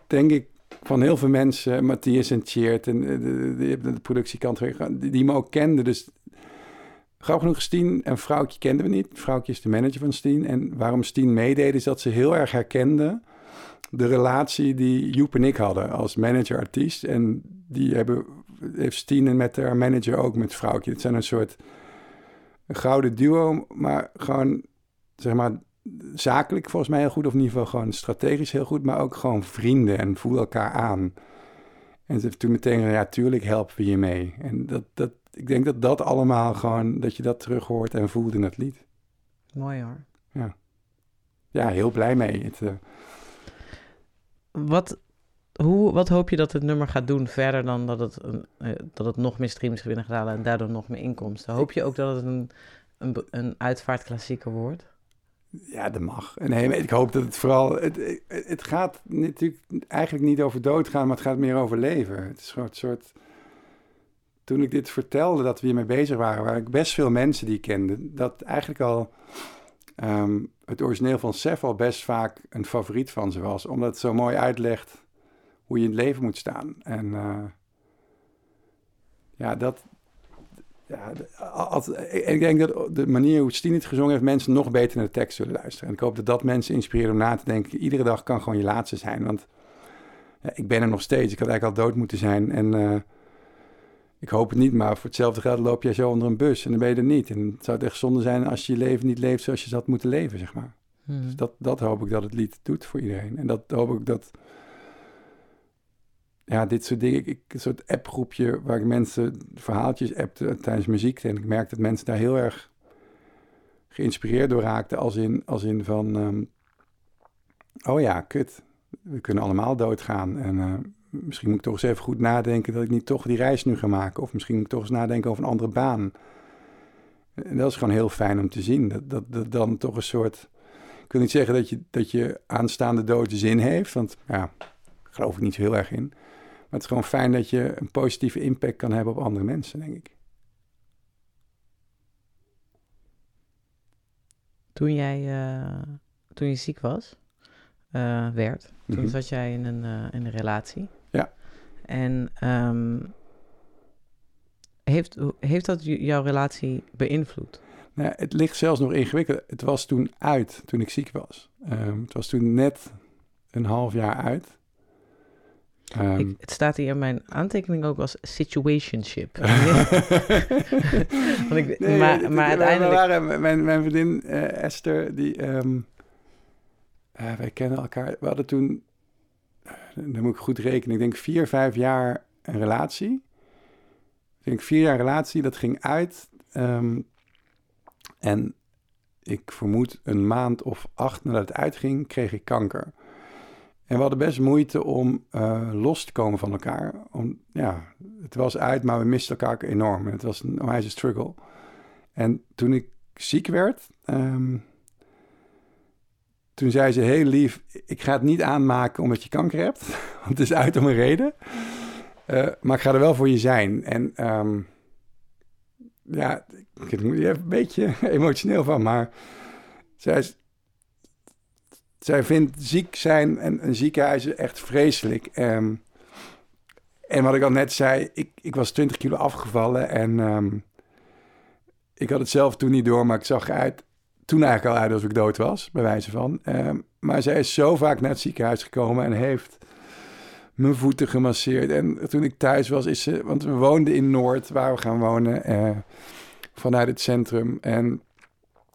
denk ik, van heel veel mensen, Matthias en Tjeerd en eh, de, de, de, productiekant, die, die me ook kenden. Dus grappig genoeg, Stien en Vrouwtje kenden we niet. Vrouwtje is de manager van Stien. En waarom Stien meedeed, is dat ze heel erg herkende de relatie die Joep en ik hadden als manager-artiest. En die hebben, heeft Stien met haar manager ook met Vrouwtje. Het zijn een soort gouden duo, maar gewoon, zeg maar, zakelijk volgens mij heel goed. Of in ieder geval gewoon strategisch heel goed, maar ook gewoon vrienden en voelen elkaar aan. En ze heeft toen meteen gezegd, ja, tuurlijk helpen we je mee. En dat, dat, ik denk dat dat allemaal gewoon, dat je dat terug hoort en voelt in dat lied. Mooi hoor. Ja, heel blij mee. Het, eh, Wat, hoe, wat hoop je dat het nummer gaat doen verder dan dat het, een, eh, dat het nog meer streams gaat binnenhalen en daardoor nog meer inkomsten? Hoop je ook dat het een, een, een uitvaartklassieker wordt? Ja, dat mag. En nee, ik hoop dat het vooral... Het, het, gaat natuurlijk eigenlijk niet over doodgaan, maar het gaat meer over leven. Het is gewoon een soort... Toen ik dit vertelde, dat we hiermee bezig waren, waren ik best veel mensen die ik kende. Dat eigenlijk al ehm, het origineel van Sef al best vaak een favoriet van ze was. Omdat het zo mooi uitlegt hoe je in het leven moet staan. En eh, ja, dat... Ja, ik denk dat de manier hoe Stien het gezongen heeft... mensen nog beter naar de tekst zullen luisteren. En ik hoop dat dat mensen inspireert om na te denken... iedere dag kan gewoon je laatste zijn. Want ja, ik ben er nog steeds. Ik had eigenlijk al dood moeten zijn. En eh, ik hoop het niet, maar voor hetzelfde geld loop jij zo onder een bus... en dan ben je er niet. En het zou het echt zonde zijn als je je leven niet leeft... zoals je zou moeten leven, zeg maar. Hmm. Dus dat, dat hoop ik dat het lied doet voor iedereen. En dat hoop ik dat... Ja, dit soort dingen. Ik, een soort appgroepje waar ik mensen verhaaltjes appte tijdens muziek. En ik merk dat mensen daar heel erg geïnspireerd door raakten. Als in, als in van... ehm, oh ja, kut. We kunnen allemaal doodgaan. En eh, misschien moet ik toch eens even goed nadenken... dat ik niet toch die reis nu ga maken. Of misschien moet ik toch eens nadenken over een andere baan. En dat is gewoon heel fijn om te zien. Dat, dat, dat dan toch een soort... Ik wil niet zeggen dat je, dat je aanstaande dood zin heeft. Want ja, geloof ik niet zo heel erg in. Maar het is gewoon fijn dat je een positieve impact kan hebben op andere mensen, denk ik. Toen jij eh, toen je ziek was, eh, werd, toen Mhm. zat jij in een, eh, in een relatie. Ja. En ehm, heeft, heeft dat jouw relatie beïnvloed? Nou, het ligt zelfs nog ingewikkeld. Het was toen uit, toen ik ziek was. Ehm, het was toen net een half jaar uit. Ehm, Ik, het staat hier in mijn aantekening ook als situationship. Want ik, nee, maar, maar uiteindelijk... Waren, mijn, mijn vriendin eh, Esther, die... ehm, eh, wij kennen elkaar... We hadden toen... eh, dan moet ik goed rekenen. Ik denk vier, vijf jaar een relatie. Ik denk vier jaar relatie, dat ging uit. ehm, en ik vermoed een maand of acht nadat het uitging, kreeg ik kanker. En we hadden best moeite om eh, los te komen van elkaar. Om, ja, het was uit, maar we misten elkaar enorm. En het was een onwijze struggle. En toen ik ziek werd, ehm, toen zei ze heel lief: Ik ga het niet aanmaken omdat je kanker hebt, want het is uit om een reden. Eh, maar ik ga er wel voor je zijn. En ehm, ja, ik moet er een beetje emotioneel van, maar zij, is- zij vindt ziek zijn en een ziekenhuis echt vreselijk. Ehm, en wat ik al net zei, ik, ik was 20 kilo afgevallen en ehm, ik had het zelf toen niet door, maar ik zag eruit, toen eigenlijk al uit alsof ik dood was, bij wijze van. Ehm, maar zij is zo vaak naar het ziekenhuis gekomen en heeft mijn voeten gemasseerd. En toen ik thuis was, is ze, want we woonden in Noord, waar we gaan wonen, eh, vanuit het centrum. En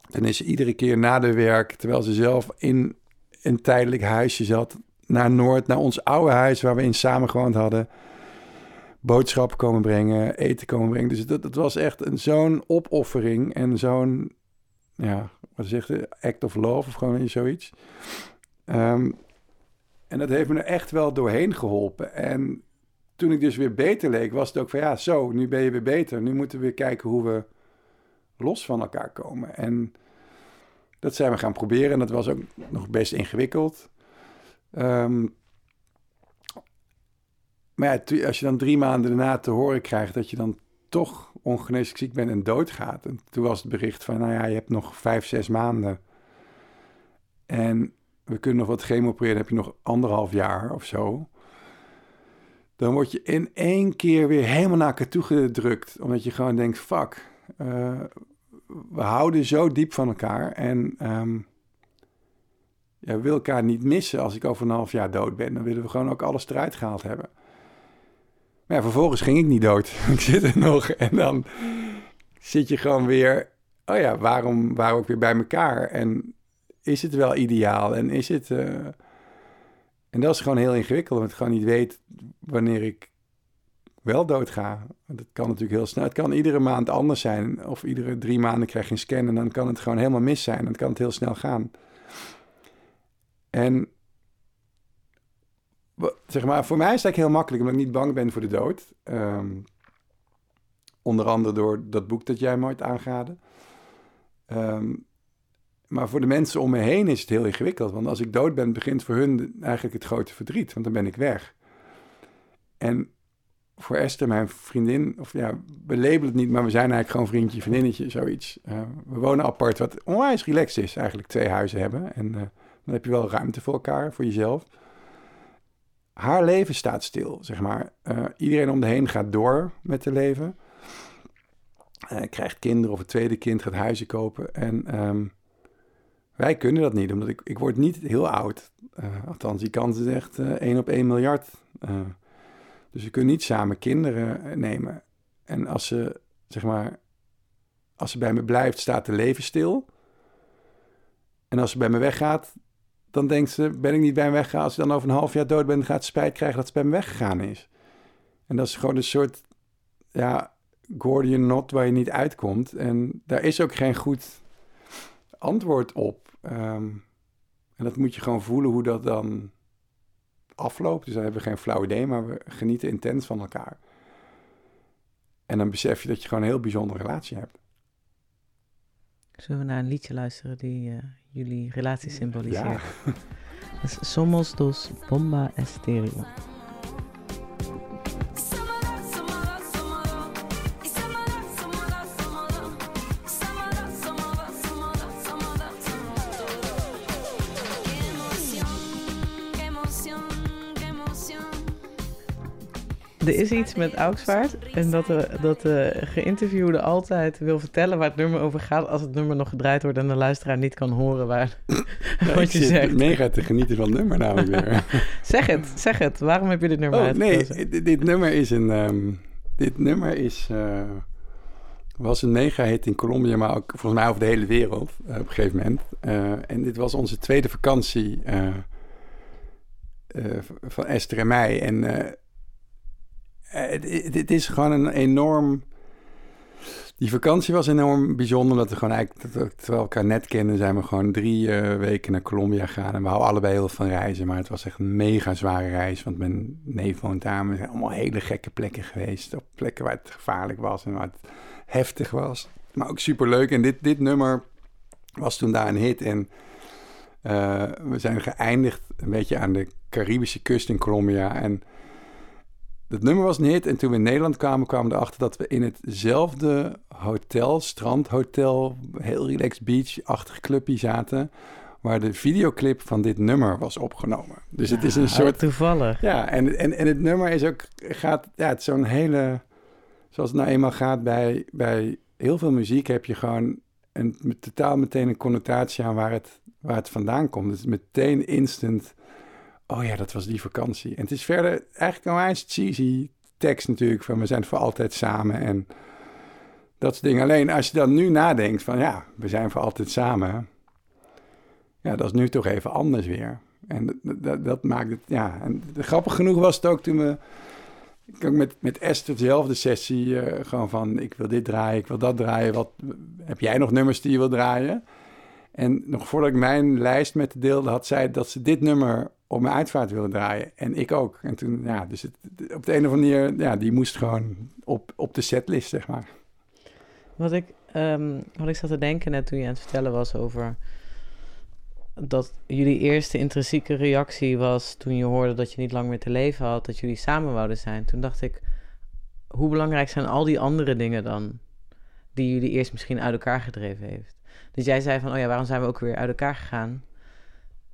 dan is ze iedere keer na de werk, terwijl ze zelf in een tijdelijk huisje zat, naar Noord, naar ons oude huis waar we in samen gewoond hadden. Boodschappen komen brengen, eten komen brengen. Dus dat, was echt zo'n opoffering en zo'n, ja, wat zegt het, act of love of gewoon zoiets. Ehm, en dat heeft me er echt wel doorheen geholpen. En toen ik dus weer beter leek, was het ook van ja, zo, nu ben je weer beter. Nu moeten we weer kijken hoe we los van elkaar komen. En dat zijn we gaan proberen. En dat was ook nog best ingewikkeld. Ehm, maar ja, als je dan drie maanden daarna te horen krijgt dat je dan toch ongeneeslijk ziek bent en doodgaat. En toen was het bericht van, nou ja, je hebt nog vijf, zes maanden. En we kunnen nog wat chemo dan heb je nog anderhalf jaar of zo. Dan word je in één keer weer helemaal naar elkaar toe gedrukt. Omdat je gewoon denkt, fuck, eh, we houden zo diep van elkaar. En ehm, ja, we willen elkaar niet missen als ik over een half jaar dood ben. Dan willen we gewoon ook alles eruit gehaald hebben. Maar ja, vervolgens ging ik niet dood. ik zit er nog en dan zit je gewoon weer... Oh ja, waarom waren we ook weer bij elkaar? En is het wel ideaal? En is het... eh, En dat is gewoon heel ingewikkeld, want ik gewoon niet weet wanneer ik wel doodga. Dat kan natuurlijk heel snel. Het kan iedere maand anders zijn. Of iedere drie maanden krijg je een scan en dan kan het gewoon helemaal mis zijn. Dan kan het heel snel gaan. En zeg maar, voor mij is het eigenlijk heel makkelijk, omdat ik niet bang ben voor de dood. Ehm, onder andere door dat boek dat jij me ooit. Ehm, maar voor de mensen om me heen is het heel ingewikkeld. Want als ik dood ben, begint voor hun eigenlijk het grote verdriet. Want dan ben ik weg. En voor Esther, mijn vriendin, of ja, we labelen het niet, maar we zijn eigenlijk gewoon vriendje, vriendinnetje, zoiets. Eh, we wonen apart, wat onwijs relaxed is, eigenlijk twee huizen hebben. En eh, dan heb je wel ruimte voor elkaar, voor jezelf. Haar leven staat stil, zeg maar. Eh, iedereen om de heen gaat door met te leven. Krijgt kinderen of een tweede kind, gaat huizen kopen. En ehm, wij kunnen dat niet, omdat ik, ik word niet heel oud. Althans, die kans is echt eh 1 op 1 miljard. Dus we kunnen niet samen kinderen eh, nemen. En als ze, zeg maar, als ze bij me blijft, staat de leven stil. En als ze bij me weggaat, dan denkt ze, ben ik niet bij me weggegaan. Als ik dan over een half jaar dood ben, gaat ze spijt krijgen dat ze bij me weggegaan is. En dat is gewoon een soort, ja, Gordian knot waar je niet uitkomt. En daar is ook geen goed antwoord op. Ehm, en dat moet je gewoon voelen hoe dat dan afloopt. Dus dan hebben we geen flauw idee, maar we genieten intens van elkaar. En dan besef je dat je gewoon een heel bijzondere relatie hebt. Zullen we naar een liedje luisteren die eh, jullie relatie symboliseert? Ja. Dat is Somos dos Bomba Estéreo. Er is iets met Augsvaart en dat de, dat de geïnterviewde altijd wil vertellen waar het nummer over gaat als het nummer nog gedraaid wordt en de luisteraar niet kan horen waar, Ja, wat je zegt. mega te genieten van het nummer namelijk weer. Zeg het, zeg het. Waarom heb je dit nummer Oh, nee, dit, dit nummer is een... ehm, dit nummer is... eh, was een mega hit in Colombia, maar ook volgens mij over de hele wereld eh, op een gegeven moment. Eh, en dit was onze tweede vakantie van Esther en mij. En het, het- is gewoon een enorm... Die vakantie was enorm bijzonder, omdat we gewoon eigenlijk, dat terwijl we elkaar net kennen, zijn we gewoon drie eh, weken naar Colombia gegaan. En we houden allebei heel veel van reizen, maar het was echt een mega zware reis. Want mijn neef daar, we zijn allemaal hele gekke plekken geweest. Op plekken waar het gevaarlijk was en waar het heftig was. Maar ook super leuk. En dit, dit nummer was toen daar een hit. En eh, we zijn geëindigd een beetje aan de Caribische kust in Colombia. En dat nummer was een hit. En toen we in Nederland kwamen, kwamen we erachter dat we in hetzelfde hotel, strandhotel, heel relaxed beach-achtig clubje zaten. Waar de videoclip van dit nummer was opgenomen. Dus het is een soort Toevallig. ja, en, en, en het nummer is ook, gaat, ja, het is zo'n hele, zoals het nou eenmaal gaat bij, bij heel veel muziek heb je gewoon een, totaal meteen een connotatie aan waar het, waar het vandaan komt. Dus meteen instant, oh ja, dat was die vakantie. En het is verder eigenlijk een onwijs cheesy tekst natuurlijk, van we zijn voor altijd samen en dat soort dingen. Alleen als je dan nu nadenkt van ja, we zijn voor altijd samen, ja, dat is nu toch even anders weer. En dat, dat, dat maakt het, ja. En grappig genoeg was het ook toen we, ik ook met, met Esther dezelfde sessie, eh, gewoon van, ik wil dit draaien, ik wil dat draaien. Wat, heb jij nog nummers die je wil draaien? En nog voordat ik mijn lijst met de deelde, had zij dat ze dit nummer op mijn uitvaart wilde draaien. En ik ook. En toen, ja, dus het, op de een of andere manier, ja, die moest gewoon op, op de setlist, zeg maar. Wat ik, ehm, wat ik zat te denken net toen je aan het vertellen was over dat jullie eerste intrinsieke reactie was toen je hoorde dat je niet lang meer te leven had, dat jullie samen wouden zijn. Toen dacht ik, hoe belangrijk zijn al die andere dingen dan, die jullie eerst misschien uit elkaar gedreven heeft? Dus jij zei van, oh ja, waarom zijn we ook weer uit elkaar gegaan?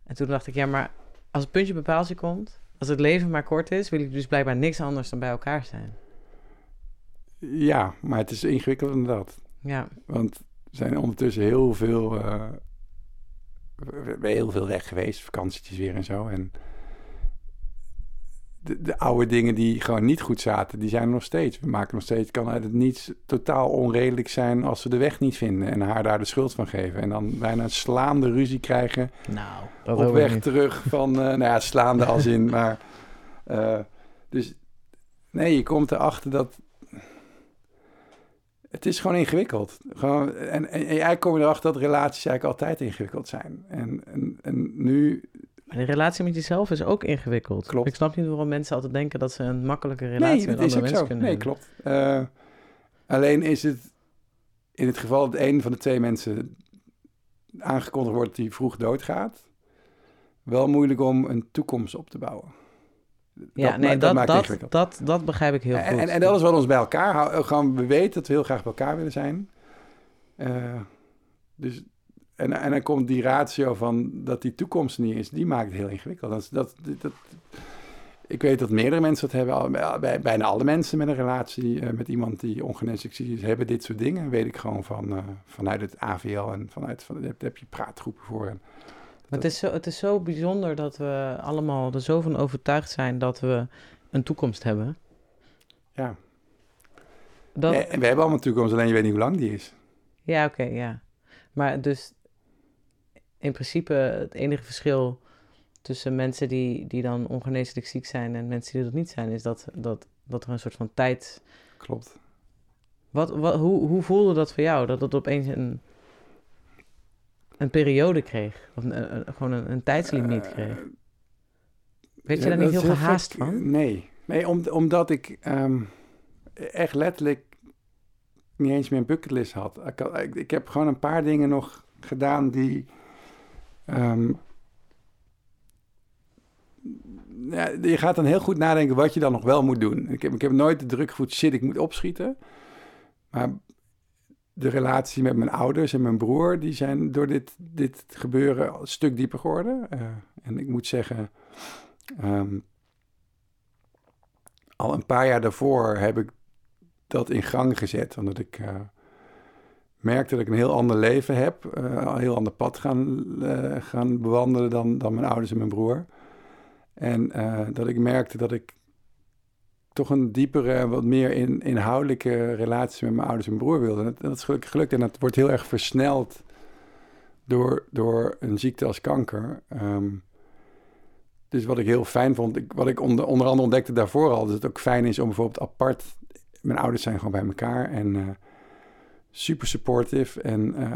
En toen dacht ik, ja, maar als het puntje bij paaltje komt, als het leven maar kort is, wil ik dus blijkbaar niks anders dan bij elkaar zijn. Ja, maar het is ingewikkelder dan dat. Ja, Want er zijn ondertussen heel veel, hebben heel veel weg geweest, vakantietjes weer en zo. En de, de oude dingen die gewoon niet goed zaten, die zijn er nog steeds. We maken nog steeds, kan uit het niets totaal onredelijk zijn als we de weg niet vinden en haar daar de schuld van geven. En dan bijna een slaande ruzie krijgen nou, dat op weg niet. terug van, eh, nou ja, slaande als in, maar... eh, dus nee, je komt erachter dat... Het is gewoon ingewikkeld. Gewoon, en, en, en eigenlijk kom je erachter dat relaties eigenlijk altijd ingewikkeld zijn. En, en, en nu, Maar de relatie met jezelf is ook ingewikkeld. Klopt. Ik snap niet waarom mensen altijd denken dat ze een makkelijke relatie nee, met dat is andere mensen zo. kunnen Nee, hebben. klopt. Eh, alleen is het in het geval dat een van de twee mensen aangekondigd wordt die vroeg doodgaat, wel moeilijk om een toekomst op te bouwen. Ja, ma- nee, dat, maakt het dat, dat, dat begrijp ik heel En, goed. en, en dat is wat ons bij elkaar houdt. We weten dat we heel graag bij elkaar willen zijn. Eh, dus, en, en dan komt die ratio van dat die toekomst niet is, die maakt het heel ingewikkeld. Dat, dat, dat, ik weet dat meerdere mensen dat hebben. Bij- bij, bijna alle mensen met een relatie eh, met iemand die ongeneeslijk ziek is, hebben dit soort dingen. Weet ik gewoon van, eh, vanuit het AVL en vanuit, van, daar heb je praatgroepen voor. En, Maar het is, zo, het is zo bijzonder dat we allemaal er zo van overtuigd zijn dat we een toekomst hebben. ja. Dat, Ja, en we hebben allemaal een toekomst, alleen je weet niet hoe lang die is. Ja, oké, ja. Maar dus in principe het enige verschil tussen mensen die, die dan ongeneeslijk ziek zijn en mensen die dat niet zijn, is dat, dat, dat er een soort van tijd... Klopt. Wat, wat, hoe, hoe voelde dat voor jou? Dat het opeens een, een periode kreeg? Of een, een- gewoon een, een tijdslimiet Eh, kreeg? Weet je daar niet heel gehaast gek. van? Nee, nee om, omdat ik ehm, echt letterlijk niet eens meer een bucketlist had. Ik, had- ik, ik heb gewoon een paar dingen nog gedaan die... ehm, ja, je gaat dan heel goed nadenken wat je dan nog wel moet doen. Ik heb, ik heb nooit de druk gevoeld, shit, ik moet opschieten. Maar de relatie met mijn ouders en mijn broer... die zijn door dit, dit gebeuren een stuk dieper geworden. Eh, en ik moet zeggen... Ehm, al een paar jaar daarvoor heb ik dat in gang gezet. Omdat ik uh, merkte dat ik een heel ander leven heb. Uh, een heel ander pad gaan, uh, gaan bewandelen dan, dan mijn ouders en mijn broer. En dat ik merkte dat ik toch een diepere wat meer in, inhoudelijke relatie met mijn ouders en broer wilde. En dat, is gelukkig gelukt. En dat wordt heel erg versneld door, door een ziekte als kanker. Um, dus wat ik heel fijn vond, ik, wat ik onder, andere ontdekte daarvoor al, dat het ook fijn is om bijvoorbeeld apart. Mijn ouders zijn gewoon bij elkaar en super supportive. En uh,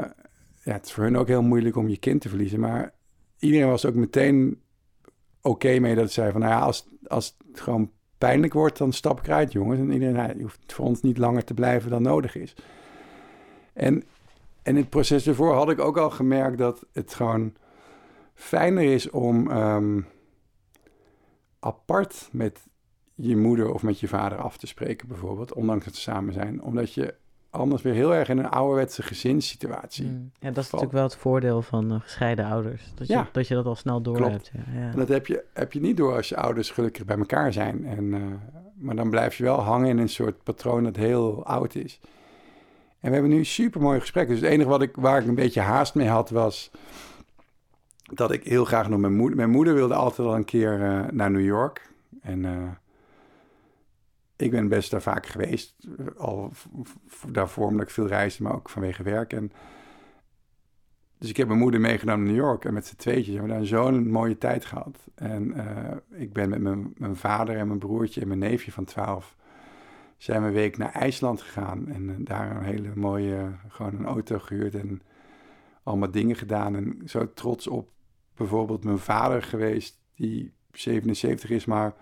ja, het is voor hun ook heel moeilijk om je kind te verliezen. Maar iedereen was ook meteen oké mee dat ze zei van, nou ja, als, als het gewoon pijnlijk wordt, dan stap ik eruit, jongens. En iedereen, nou, hoeft voor ons niet langer te blijven dan nodig is. En, en in het proces ervoor had ik ook al gemerkt dat het gewoon fijner is om um, apart met je moeder of met je vader af te spreken, bijvoorbeeld, ondanks dat ze samen zijn. Omdat je anders weer heel erg in een ouderwetse gezinssituatie. Mm. Ja, dat is natuurlijk wel het voordeel van uh, gescheiden ouders. Dat je, dat je dat al snel door hebt. Ja, ja. En dat heb je, heb je niet door als je ouders gelukkig bij elkaar zijn. En, uh, maar dan blijf je wel hangen in een soort patroon dat heel oud is. En we hebben nu super mooie gesprekken. Dus het enige wat ik, waar ik een beetje haast mee had was dat ik heel graag nog mijn moeder... Mijn moeder wilde altijd al een keer uh, naar New York. En ik ben best daar vaak geweest, al daarvoor omdat ik veel reisde, maar ook vanwege werk. En dus ik heb mijn moeder meegenomen naar New York en met z'n tweetjes hebben we daar zo'n mooie tijd gehad. En uh, ik ben met mijn, mijn vader en mijn broertje en mijn neefje van 12 zijn we een week naar IJsland gegaan en uh, daar een hele mooie, gewoon een auto gehuurd en allemaal dingen gedaan. En zo trots op bijvoorbeeld mijn vader geweest, die 77 is, maar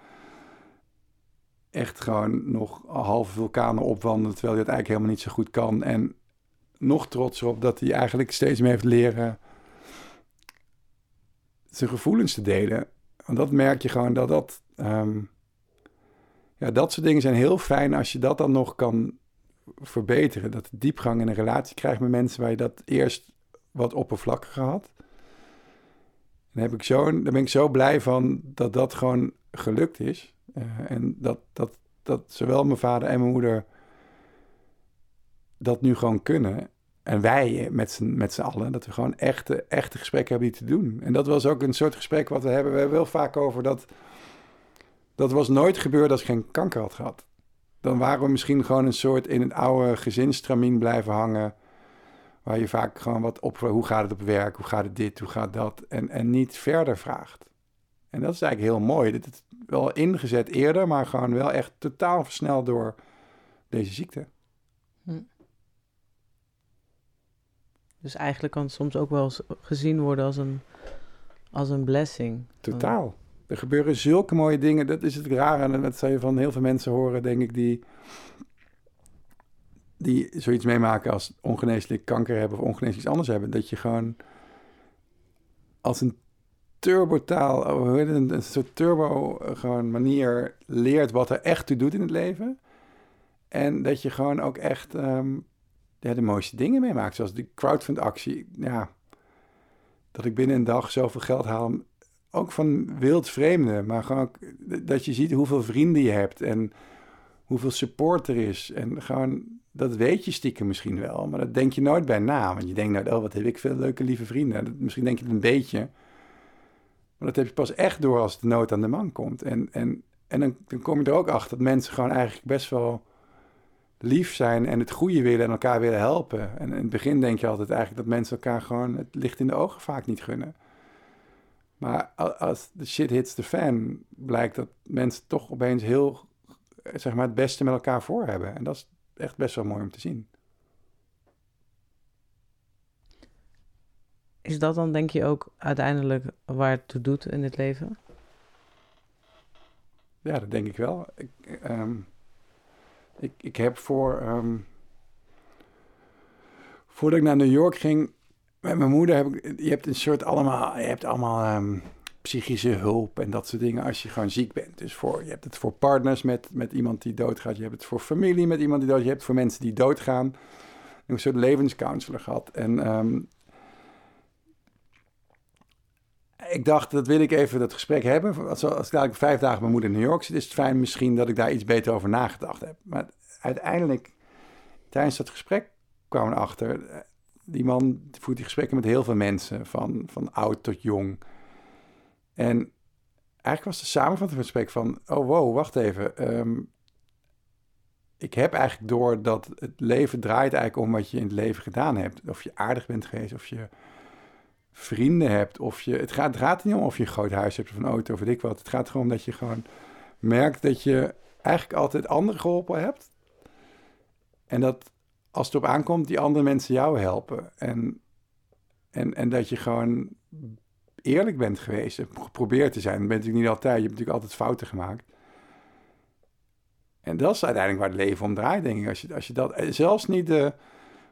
echt gewoon nog halve vulkanen opwandelen, terwijl hij het eigenlijk helemaal niet zo goed kan. En nog trots op dat hij eigenlijk steeds meer heeft leren zijn gevoelens te delen. Want dat merk je gewoon dat dat... Um, ja, dat soort dingen zijn heel fijn als je dat dan nog kan verbeteren. Dat diepgang in een relatie krijgt met mensen waar je dat eerst wat oppervlakkiger had. Dan, heb ik zo, dan ben ik zo blij van dat dat gewoon gelukt is. Uh, en dat, dat, dat zowel mijn vader en mijn moeder dat nu gewoon kunnen. En wij met z'n, met allen, dat we gewoon echte, echte gesprekken hebben die te doen. En dat was ook een soort gesprek wat we hebben. We hebben wel vaak over dat. Dat was nooit gebeurd als ik geen kanker had gehad. Dan waren we misschien gewoon een soort in een oude gezinstramien blijven hangen. Waar je vaak gewoon wat op. Hoe gaat het op werk? Hoe gaat het dit? Hoe gaat dat? En, en niet verder vraagt. En dat is eigenlijk heel mooi. Is wel ingezet eerder, maar gewoon wel echt totaal versneld door deze ziekte. Hm. Dus eigenlijk kan het soms ook wel gezien worden als een, als een blessing. Totaal. Er gebeuren zulke mooie dingen. Dat is het rare. En dat zou je van heel veel mensen horen, denk ik, die, die zoiets meemaken als ongeneeslijk kanker hebben of ongeneeslijk iets anders hebben. Dat je gewoon als een turbotaal, het, een soort turbo eh, gewoon manier leert wat er echt toe doet in het leven. En dat je gewoon ook echt ja, de mooiste dingen meemaakt. Zoals die crowdfund actie. Ja, dat ik binnen een dag zoveel geld haal. Ook van wild vreemden. Maar gewoon ook, dat je ziet hoeveel vrienden je hebt. En hoeveel support er is. En gewoon, dat weet je stiekem misschien wel. Maar dat denk je nooit bij na. Want je denkt nou, oh, wat heb ik veel leuke lieve vrienden. misschien denk je het een beetje. Maar dat heb je pas echt door als de nood aan de man komt. En, en, en dan, dan kom je er ook achter dat mensen gewoon eigenlijk best wel lief zijn en het goede willen en elkaar willen helpen. En in het begin denk je altijd eigenlijk dat mensen elkaar gewoon het licht in de ogen vaak niet gunnen. Maar als de shit hits the fan, blijkt dat mensen toch opeens heel, zeg maar, het beste met elkaar voor hebben. En dat is echt best wel mooi om te zien. Is dat dan denk je ook uiteindelijk waar het toe doet in het leven? Ja, dat denk ik wel. Ik, um, ik, ik heb voor. Um, voordat ik naar New York ging met mijn moeder, heb ik, je hebt een soort allemaal. Je hebt allemaal um, psychische hulp en dat soort dingen als je gewoon ziek bent. Dus voor, je hebt het voor partners met, met iemand die doodgaat. Je hebt het voor familie met iemand die doodgaat. Je hebt voor mensen die doodgaan. Ik een soort levenscounselor gehad. En um, ik dacht, dat wil ik even dat gesprek hebben. Als, als ik dadelijk vijf dagen mijn moeder in New York zit, is het fijn misschien dat ik daar iets beter over nagedacht heb. Maar uiteindelijk, tijdens dat gesprek kwam ik achter, eh, die man voert die gesprekken met heel veel mensen, van, van oud tot jong. En eigenlijk was de samenvatting van het gesprek van, oh wow, wacht even. Ehm, ik heb eigenlijk door dat het leven draait eigenlijk om wat je in het leven gedaan hebt. Of je aardig bent geweest, of je vrienden hebt, of je... Het gaat, het gaat niet om of je een groot huis hebt of een auto of weet ik wat. Het gaat gewoon om dat je gewoon merkt dat je eigenlijk altijd anderen geholpen hebt. En dat als het op aankomt, die andere mensen jou helpen. En, en, en dat je gewoon eerlijk bent geweest en geprobeerd te zijn. Bent natuurlijk niet altijd. Je hebt natuurlijk altijd fouten gemaakt. En dat is uiteindelijk waar het leven om draait, denk ik. Als je, als je dat, eh, zelfs niet de,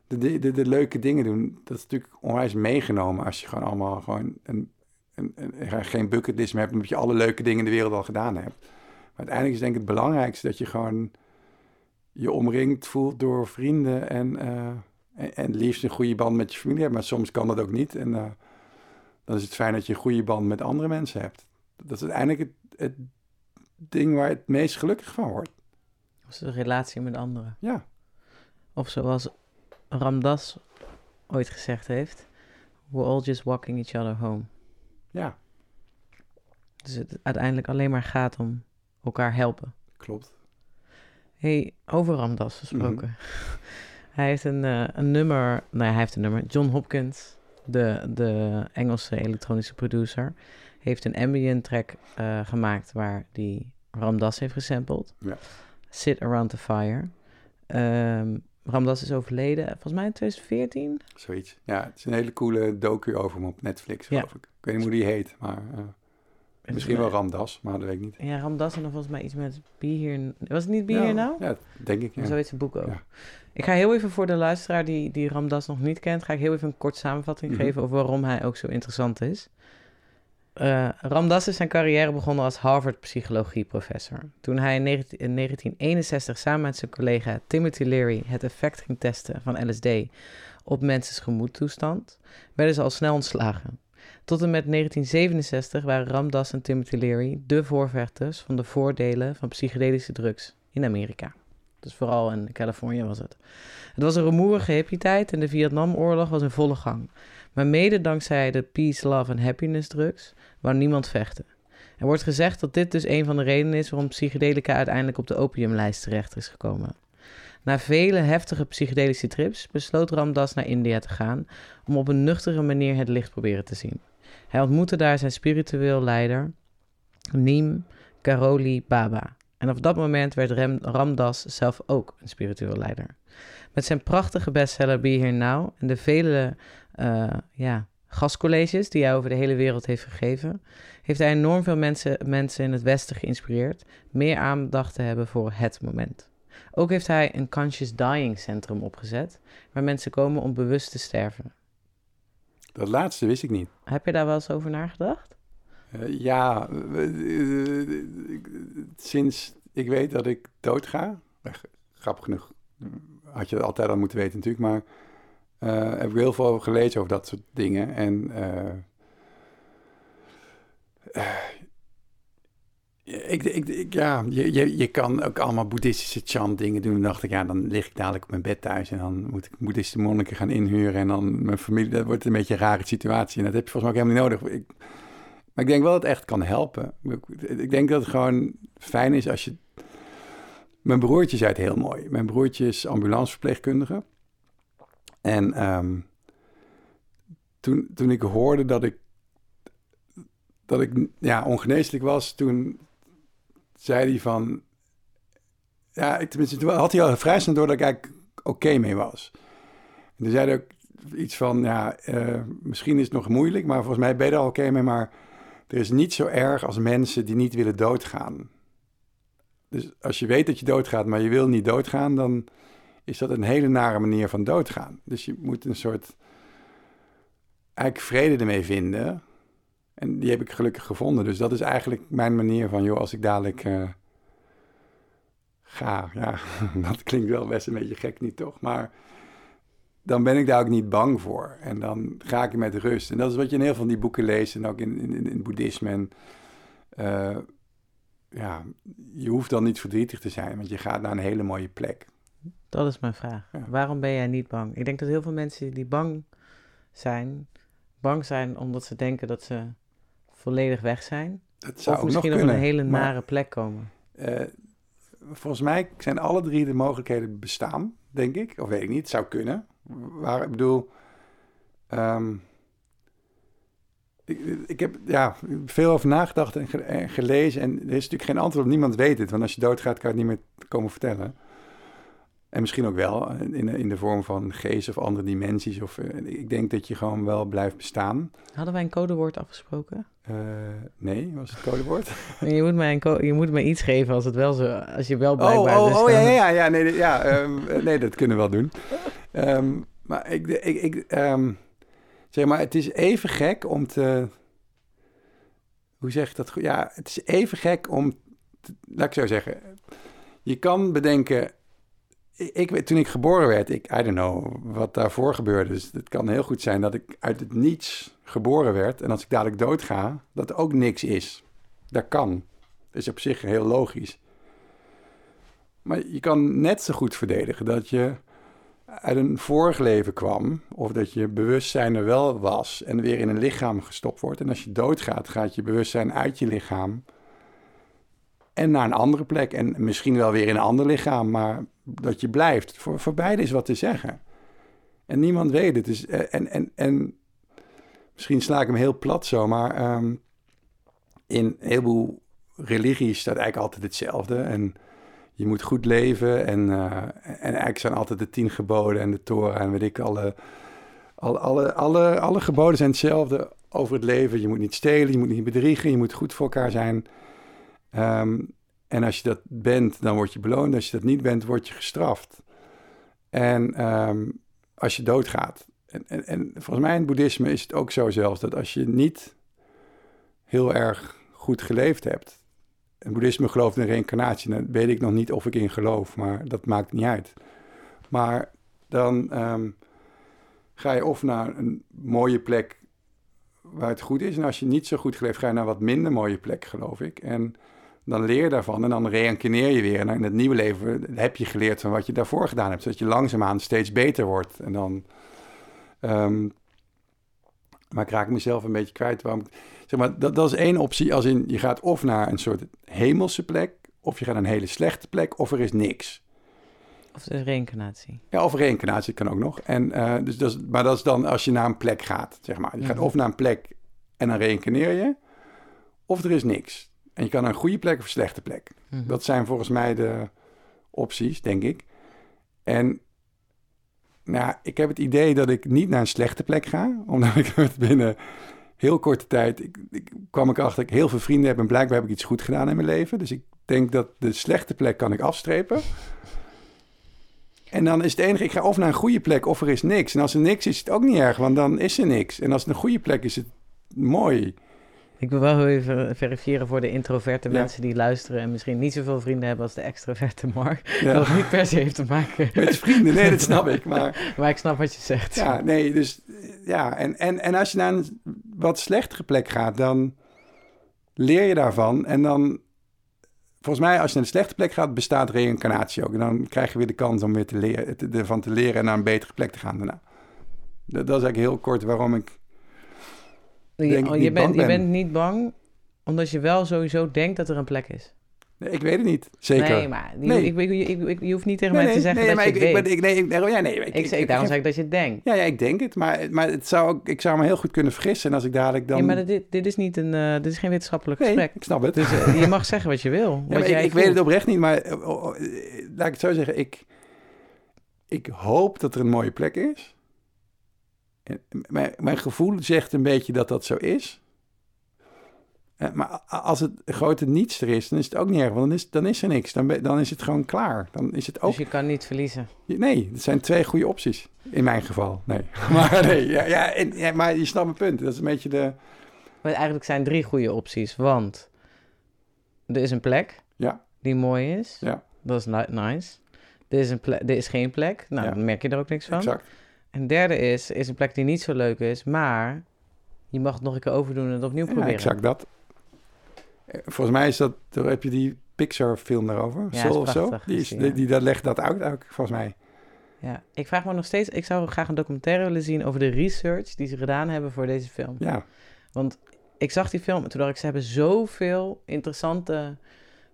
de, de, de, leuke dingen doen, dat is natuurlijk onwijs meegenomen als je gewoon allemaal gewoon een, een, een, geen bucketlist meer hebt, omdat je alle leuke dingen in de wereld al gedaan hebt. Maar uiteindelijk is denk ik het belangrijkste dat je gewoon je omringd voelt door vrienden en, uh, en, en, liefst een goede band met je familie hebt. Maar soms kan dat ook niet. En uh, dan is het fijn dat je een goede band met andere mensen hebt. Dat is uiteindelijk het, het ding waar je het meest gelukkig van wordt. Of de relatie met anderen. Ja. Of zoals Ramdas ooit gezegd heeft: We're all just walking each other home. Ja. Dus het uiteindelijk alleen maar gaat om elkaar helpen. Klopt. hey, over Ramdas gesproken. Mhm. hij heeft een, uh, een nummer, nou hij heeft een nummer. John Hopkins, de, de Engelse elektronische producer, heeft een ambient track uh, gemaakt waar die Ramdas heeft gesampled. Ja. Sit Around the Fire. Um, Ramdas is overleden, volgens mij in 2014. Zoiets. Ja, het is een hele coole docu over hem op Netflix, geloof ik. Ik weet niet hoe die heet, maar... Uh, misschien wel Ramdas, maar dat weet ik niet. Ja, Ramdas en dan volgens mij iets met Be Here... Was het niet Be Here Now? Ja, denk ik, ja. Zo heet zijn boek ook. Ik ga heel even voor de luisteraar die, die Ramdas nog niet kent... ga ik heel even een kort samenvatting mhm. geven over waarom hij ook zo interessant is. Uh, Ramdas is zijn carrière begonnen als Harvard-psychologieprofessor. Toen hij in, 1961 samen met zijn collega Timothy Leary het effect ging testen van LSD op mensen's gemoedtoestand, werden ze al snel ontslagen. Tot en met 1967 waren Ramdas en Timothy Leary de voorvechters van de voordelen van psychedelische drugs in Amerika. Dus vooral in Californië was het. Het was een rumoerige hippie-tijd en de Vietnamoorlog was in volle gang. Maar mede dankzij de peace, love en happiness drugs wou niemand vechten. Er wordt gezegd dat dit dus een van de redenen is waarom psychedelica uiteindelijk op de opiumlijst terecht is gekomen. Na vele heftige psychedelische trips besloot Ramdas naar India te gaan om op een nuchtere manier het licht proberen te zien. Hij ontmoette daar zijn spiritueel leider, Neem Karoli Baba. En op dat moment werd Ramdas zelf ook een spiritueel leider. Met zijn prachtige bestseller Be Here Now en de vele uh, ja, gastcolleges die hij over de hele wereld heeft gegeven, heeft hij enorm veel mensen, mensen in het Westen geïnspireerd meer aandacht te hebben voor het moment. Ook heeft hij een Conscious Dying Centrum opgezet, waar mensen komen om bewust te sterven. Dat laatste wist ik niet. Heb je daar wel eens over nagedacht? Uh, ja, uh, sinds ik weet dat ik doodga, grappig genoeg, had je altijd al moeten weten natuurlijk, maar heb ik heel veel gelezen over dat soort dingen. En uh, ik, ik, ik, ja, je, je, je kan ook allemaal boeddhistische chant dingen doen. Dan dacht ik, ja, dan lig ik dadelijk op mijn bed thuis en dan moet ik boeddhistische monniken gaan inhuren. En dan mijn familie, dat wordt een beetje een rare situatie. En dat heb je volgens mij ook helemaal niet nodig. Ik, maar ik denk wel dat het echt kan helpen. Ik denk dat het gewoon fijn is als je... Mijn broertje zei het heel mooi. Mijn broertje is ambulanceverpleegkundige. En um, toen, toen ik hoorde dat ik, dat ik ja, ongeneeslijk was, toen zei hij van... Ja, tenminste, toen had hij al vrij snel door dat ik eigenlijk oké mee was. En toen zei hij ook iets van, ja, uh, misschien is het nog moeilijk, maar volgens mij ben je er al oké mee, maar er is niet zo erg als mensen die niet willen doodgaan. Dus als je weet dat je doodgaat, maar je wil niet doodgaan, dan is dat een hele nare manier van doodgaan. Dus je moet een soort eigenlijk vrede ermee vinden. En die heb ik gelukkig gevonden. Dus dat is eigenlijk mijn manier van, joh, als ik dadelijk uh, ga. Ja, dat klinkt wel best een beetje gek, niet toch? Maar dan ben ik daar ook niet bang voor. En dan ga ik met rust. En dat is wat je in heel veel van die boeken leest en ook in, in, in het boeddhisme. En, eh, ja, je hoeft dan niet verdrietig te zijn, want je gaat naar een hele mooie plek. Dat is mijn vraag. Ja. Waarom ben jij niet bang? Ik denk dat heel veel mensen die bang zijn, bang zijn omdat ze denken dat ze volledig weg zijn. Dat zou of ook nog misschien op een hele maar, nare plek komen. eh, volgens mij zijn alle drie de mogelijkheden bestaan, denk ik. Of weet ik niet, het zou kunnen. Waar, ik bedoel, ehm, ik, ik heb ja, veel over nagedacht en, ge- en gelezen. En er is natuurlijk geen antwoord op, niemand weet het. Want als je doodgaat, kan je het niet meer komen vertellen. En misschien ook wel in, in de vorm van geest of andere dimensies. Of, eh, ik denk dat je gewoon wel blijft bestaan. Hadden wij een codewoord afgesproken? Eh, nee, was het codewoord? Je moet, mij een co- je moet mij iets geven als, het wel zo, als je wel blijkbaar... Oh, dus oh, oh ja, ja, ja, nee, ja ehm, eh, nee, dat kunnen we wel doen. Ehm, maar ik, ik, ik ehm, zeg maar, het is even gek om te, hoe zeg ik dat goed? Ja, het is even gek om, te- laat ik zo zeggen, je kan bedenken, ik, toen ik geboren werd, ik, I don't know wat daarvoor gebeurde, dus het kan heel goed zijn dat ik uit het niets geboren werd en als ik dadelijk doodga, dat ook niks is. Dat kan. Dat is op zich heel logisch. Maar je kan net zo goed verdedigen dat je uit een vorig leven kwam, of dat je bewustzijn er wel was en weer in een lichaam gestopt wordt. En als je doodgaat, gaat je bewustzijn uit je lichaam en naar een andere plek. En misschien wel weer in een ander lichaam, maar dat je blijft. Voor, voor beide is wat te zeggen. En niemand weet het. Dus, eh, en, en, en misschien sla ik hem heel plat zo, maar ehm, in een heleboel religies staat eigenlijk altijd hetzelfde. En je moet goed leven. En, eh, en eigenlijk zijn altijd de tien geboden en de Torah en weet ik, alle, alle, alle, alle, alle geboden zijn hetzelfde over het leven. Je moet niet stelen, je moet niet bedriegen, je moet goed voor elkaar zijn. Ehm, en als je dat bent, dan word je beloond. Als je dat niet bent, word je gestraft. En ehm, als je doodgaat. En, en, en volgens mij in het boeddhisme is het ook zo zelfs dat als je niet heel erg goed geleefd hebt. En boeddhisme gelooft in reïncarnatie. Dan weet ik nog niet of ik in geloof, maar dat maakt niet uit. Maar dan ehm, ga je of naar een mooie plek waar het goed is. En als je niet zo goed geleefd, ga je naar wat minder mooie plek, geloof ik. En dan leer je daarvan en dan reïncarneer je weer. En in het nieuwe leven heb je geleerd van wat je daarvoor gedaan hebt. Zodat je langzaamaan steeds beter wordt. En dan... ehm, maar ik raak mezelf een beetje kwijt. Waarom, zeg maar, dat, dat is één optie. Als in, je gaat of naar een soort hemelse plek... of je gaat naar een hele slechte plek, of er is niks. Of de reïncarnatie. Ja, of reïncarnatie kan ook nog. En, eh, dus dat is, maar dat is dan als je naar een plek gaat, zeg maar. Je gaat Mhm. of naar een plek en dan reïncarneer je... of er is niks. En je kan naar een goede plek of een slechte plek. Mhm. Dat zijn volgens mij de opties, denk ik. En nou, ik heb het idee dat ik niet naar een slechte plek ga, omdat ik het binnen heel korte tijd ik, ik, kwam ik achter dat ik heel veel vrienden heb en blijkbaar heb ik iets goed gedaan in mijn leven. Dus ik denk dat de slechte plek kan ik afstrepen. En dan is het enige, ik ga of naar een goede plek of er is niks. En als er niks is, is het ook niet erg, want dan is er niks. En als het een goede plek is, is het mooi. Ik wil wel even verifiëren voor de introverte Ja. mensen die luisteren en misschien niet zoveel vrienden hebben als de extroverte Mark. Ja. Dat niet per se heeft te maken. Met vrienden, nee, dat snap ik. Maar Maar ik snap wat je zegt. Ja, nee, dus ja. En, en, en als je naar een wat slechtere plek gaat, dan leer je daarvan. En dan, volgens mij, als je naar een slechte plek gaat, bestaat reïncarnatie ook. En dan krijg je weer de kans om weer te leren, te- ervan te leren en naar een betere plek te gaan daarna. Dat, dat is eigenlijk heel kort waarom ik. Je, denk oh, je, bent, je niet bang omdat je wel sowieso denkt dat er een plek is. Nee, ik weet het niet, zeker. Nee, maar je, Nee. Ik, ik, ik, ik- je hoeft niet tegen nee, mij nee, te zeggen nee, dat maar je ik, weet. ben, ik, nee, ik, nee, ja, nee, ik, ik, daarom zeg ik dat je het denkt. Ja, ja, ik denk het, maar, maar het zou ik zou me heel goed kunnen vergissen. En als ik dadelijk dan. Ja, maar dit, dit is niet een, eh, dit is geen wetenschappelijk nee, gesprek. ik snap het. Dus eh, je mag zeggen wat je wil. Ja, wat jij ik weet het oprecht niet, maar eh, oh, oh, laat ik het zo zeggen. Ik, ik hoop dat er een mooie plek is. Mijn, mijn gevoel zegt een beetje dat dat zo is. Eh, Maar als het grote niets er is, dan is het ook niet erg. Want dan is, dan is er niks. Dan, dan is het gewoon klaar. Dan is het ook... Dus je kan niet verliezen. Nee, het zijn twee goede opties. In mijn geval, nee. Maar nee, ja, ja, en, ja, maar je snapt mijn punt. Dat is een beetje de... Maar eigenlijk zijn drie goede opties. Want er is een plek Ja. die mooi is. Ja. Dat is ni- nice. Er is, een plek, er is geen plek. Nou, Ja. dan merk je er ook niks van. Exact. Een derde is, is een plek die niet zo leuk is, maar je mag het nog een keer overdoen en het opnieuw Ja, proberen. exact dat. Eh, Volgens mij is dat, daar heb je die Pixar-film daarover, Ja, Soul of zo. Die, is die, die, dat legt dat uit ook, volgens mij. Ja, ik vraag me nog steeds, ik zou graag een documentaire willen zien over de research die ze gedaan hebben voor deze film. Ja, Want ik zag die film en toen dacht ik, ze hebben zoveel interessante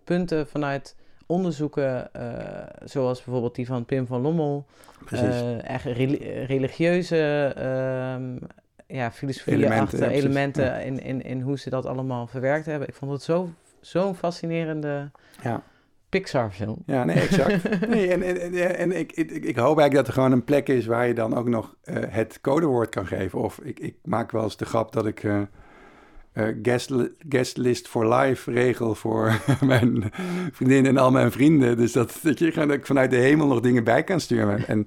punten vanuit onderzoeken, eh, zoals bijvoorbeeld die van Pim van Lommel, eh, echt reli- religieuze ehm, ja, filosofie Elementen, achter ja, elementen Ja. in, in, in hoe ze dat allemaal verwerkt hebben. Ik vond het zo- zo'n fascinerende ja. Pixar-film. ja, nee, exact. nee, en en, en, en ik, ik, ik hoop eigenlijk dat er gewoon een plek is waar je dan ook nog eh, het codewoord kan geven. Of ik, ik maak wel eens de grap dat ik eh, guest, guest list for life regel voor mijn vriendin en al mijn vrienden. Dus dat, dat je dat ik vanuit de hemel nog dingen bij kan sturen. En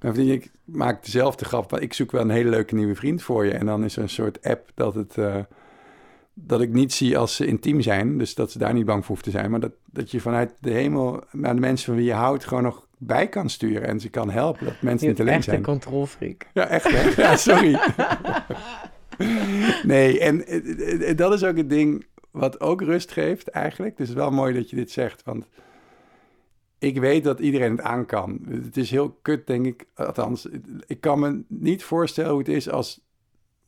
mijn vriendin, ik maak dezelfde grap. want Ik zoek wel een hele leuke nieuwe vriend voor je. En dan is er een soort app dat het... eh, dat ik niet zie als ze intiem zijn. Dus dat ze daar niet bang voor hoeft te zijn. Maar dat, dat je vanuit de hemel naar de mensen van wie je houdt... gewoon nog bij kan sturen. En ze kan helpen dat mensen niet alleen echt een zijn. controlfreak. Ja, echt hè? Ja, sorry. nee, en eh, eh, dat is ook het ding wat ook rust geeft eigenlijk. Dus het is wel mooi dat je dit zegt, want ik weet dat iedereen het aan kan. Het is heel kut, denk ik. Althans, ik kan me niet voorstellen hoe het is als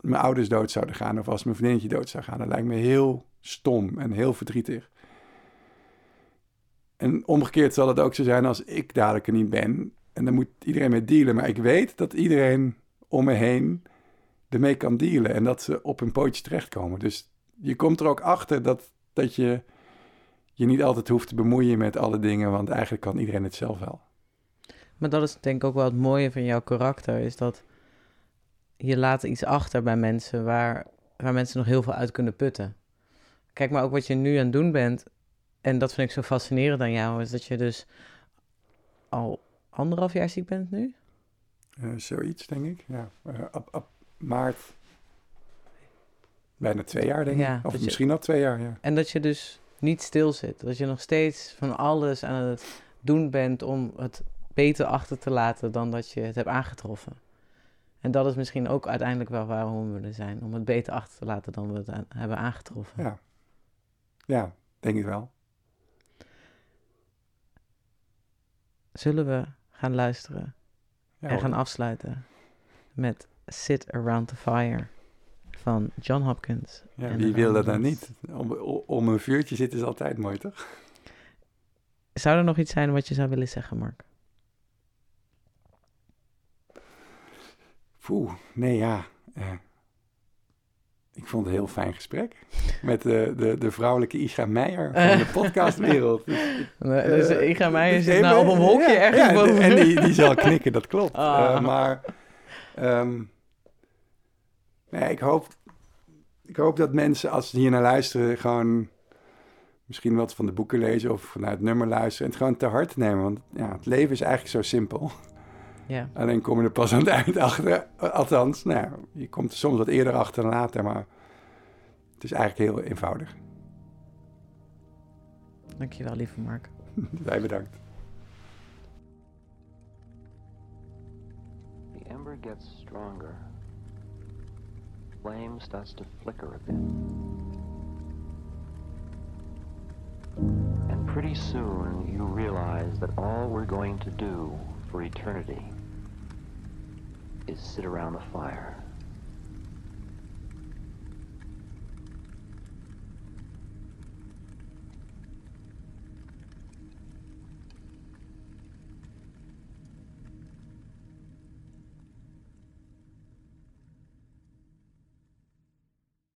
mijn ouders dood zouden gaan... of als mijn vriendinnetje dood zou gaan. Dat lijkt me heel stom en heel verdrietig. En omgekeerd zal het ook zo zijn als ik dadelijk er niet ben. En dan moet iedereen mee dealen. Maar ik weet dat iedereen om me heen ermee kan dealen. En dat ze op hun pootje terechtkomen. Dus je komt er ook achter dat, dat je je niet altijd hoeft te bemoeien met alle dingen. Want eigenlijk kan iedereen het zelf wel. Maar dat is denk ik ook wel het mooie van jouw karakter, is dat je laat iets achter bij mensen waar, waar mensen nog heel veel uit kunnen putten. Kijk maar ook wat je nu aan het doen bent, en dat vind ik zo fascinerend aan jou, is dat je dus al anderhalf jaar ziek bent nu. Eh, zoiets, denk ik. Ja, eh, maart. Bijna twee jaar, denk Ja, ik. Of dat je- misschien al twee jaar, ja. En dat je dus niet stil zit. Dat je nog steeds van alles aan het doen bent om het beter achter te laten dan dat je het hebt aangetroffen. En dat is misschien ook uiteindelijk wel waarom we er zijn. Om het beter achter te laten dan we het aan- hebben aangetroffen. Ja. Ja, denk ik wel. Zullen we gaan luisteren Ja, en gaan afsluiten met Sit Around the Fire van John Hopkins. ja, en wie wil dat nou Ramones. niet? Om, om een vuurtje zitten is altijd mooi, toch? Zou er nog iets zijn wat je zou willen zeggen, Mark? Poeh, nee, ja. eh, ik vond het een heel fijn gesprek. Met de, de, de vrouwelijke Isha Meijer van de podcastwereld. Dus, Eh, Dus eh, ga mij dus zit nou op een wolkje ja, ergens ja, boven. En die, die zal knikken, dat klopt. Ah. Eh, maar ehm, nee, ik, hoop, ik hoop dat mensen, als ze hier naar luisteren, gewoon misschien wat van de boeken lezen of naar het nummer luisteren en het gewoon te harte nemen. Want ja, het leven is eigenlijk zo simpel. Ja. Alleen kom je er pas aan het eind achter. Althans, nou, ja, je komt er soms wat eerder achter dan later, maar het is eigenlijk heel eenvoudig. Dankjewel, lieve Mark. Wij bedankt. The ember gets stronger. Flame starts to flicker a bit. And pretty soon you realize that all we're going to do for eternity is sit around the fire.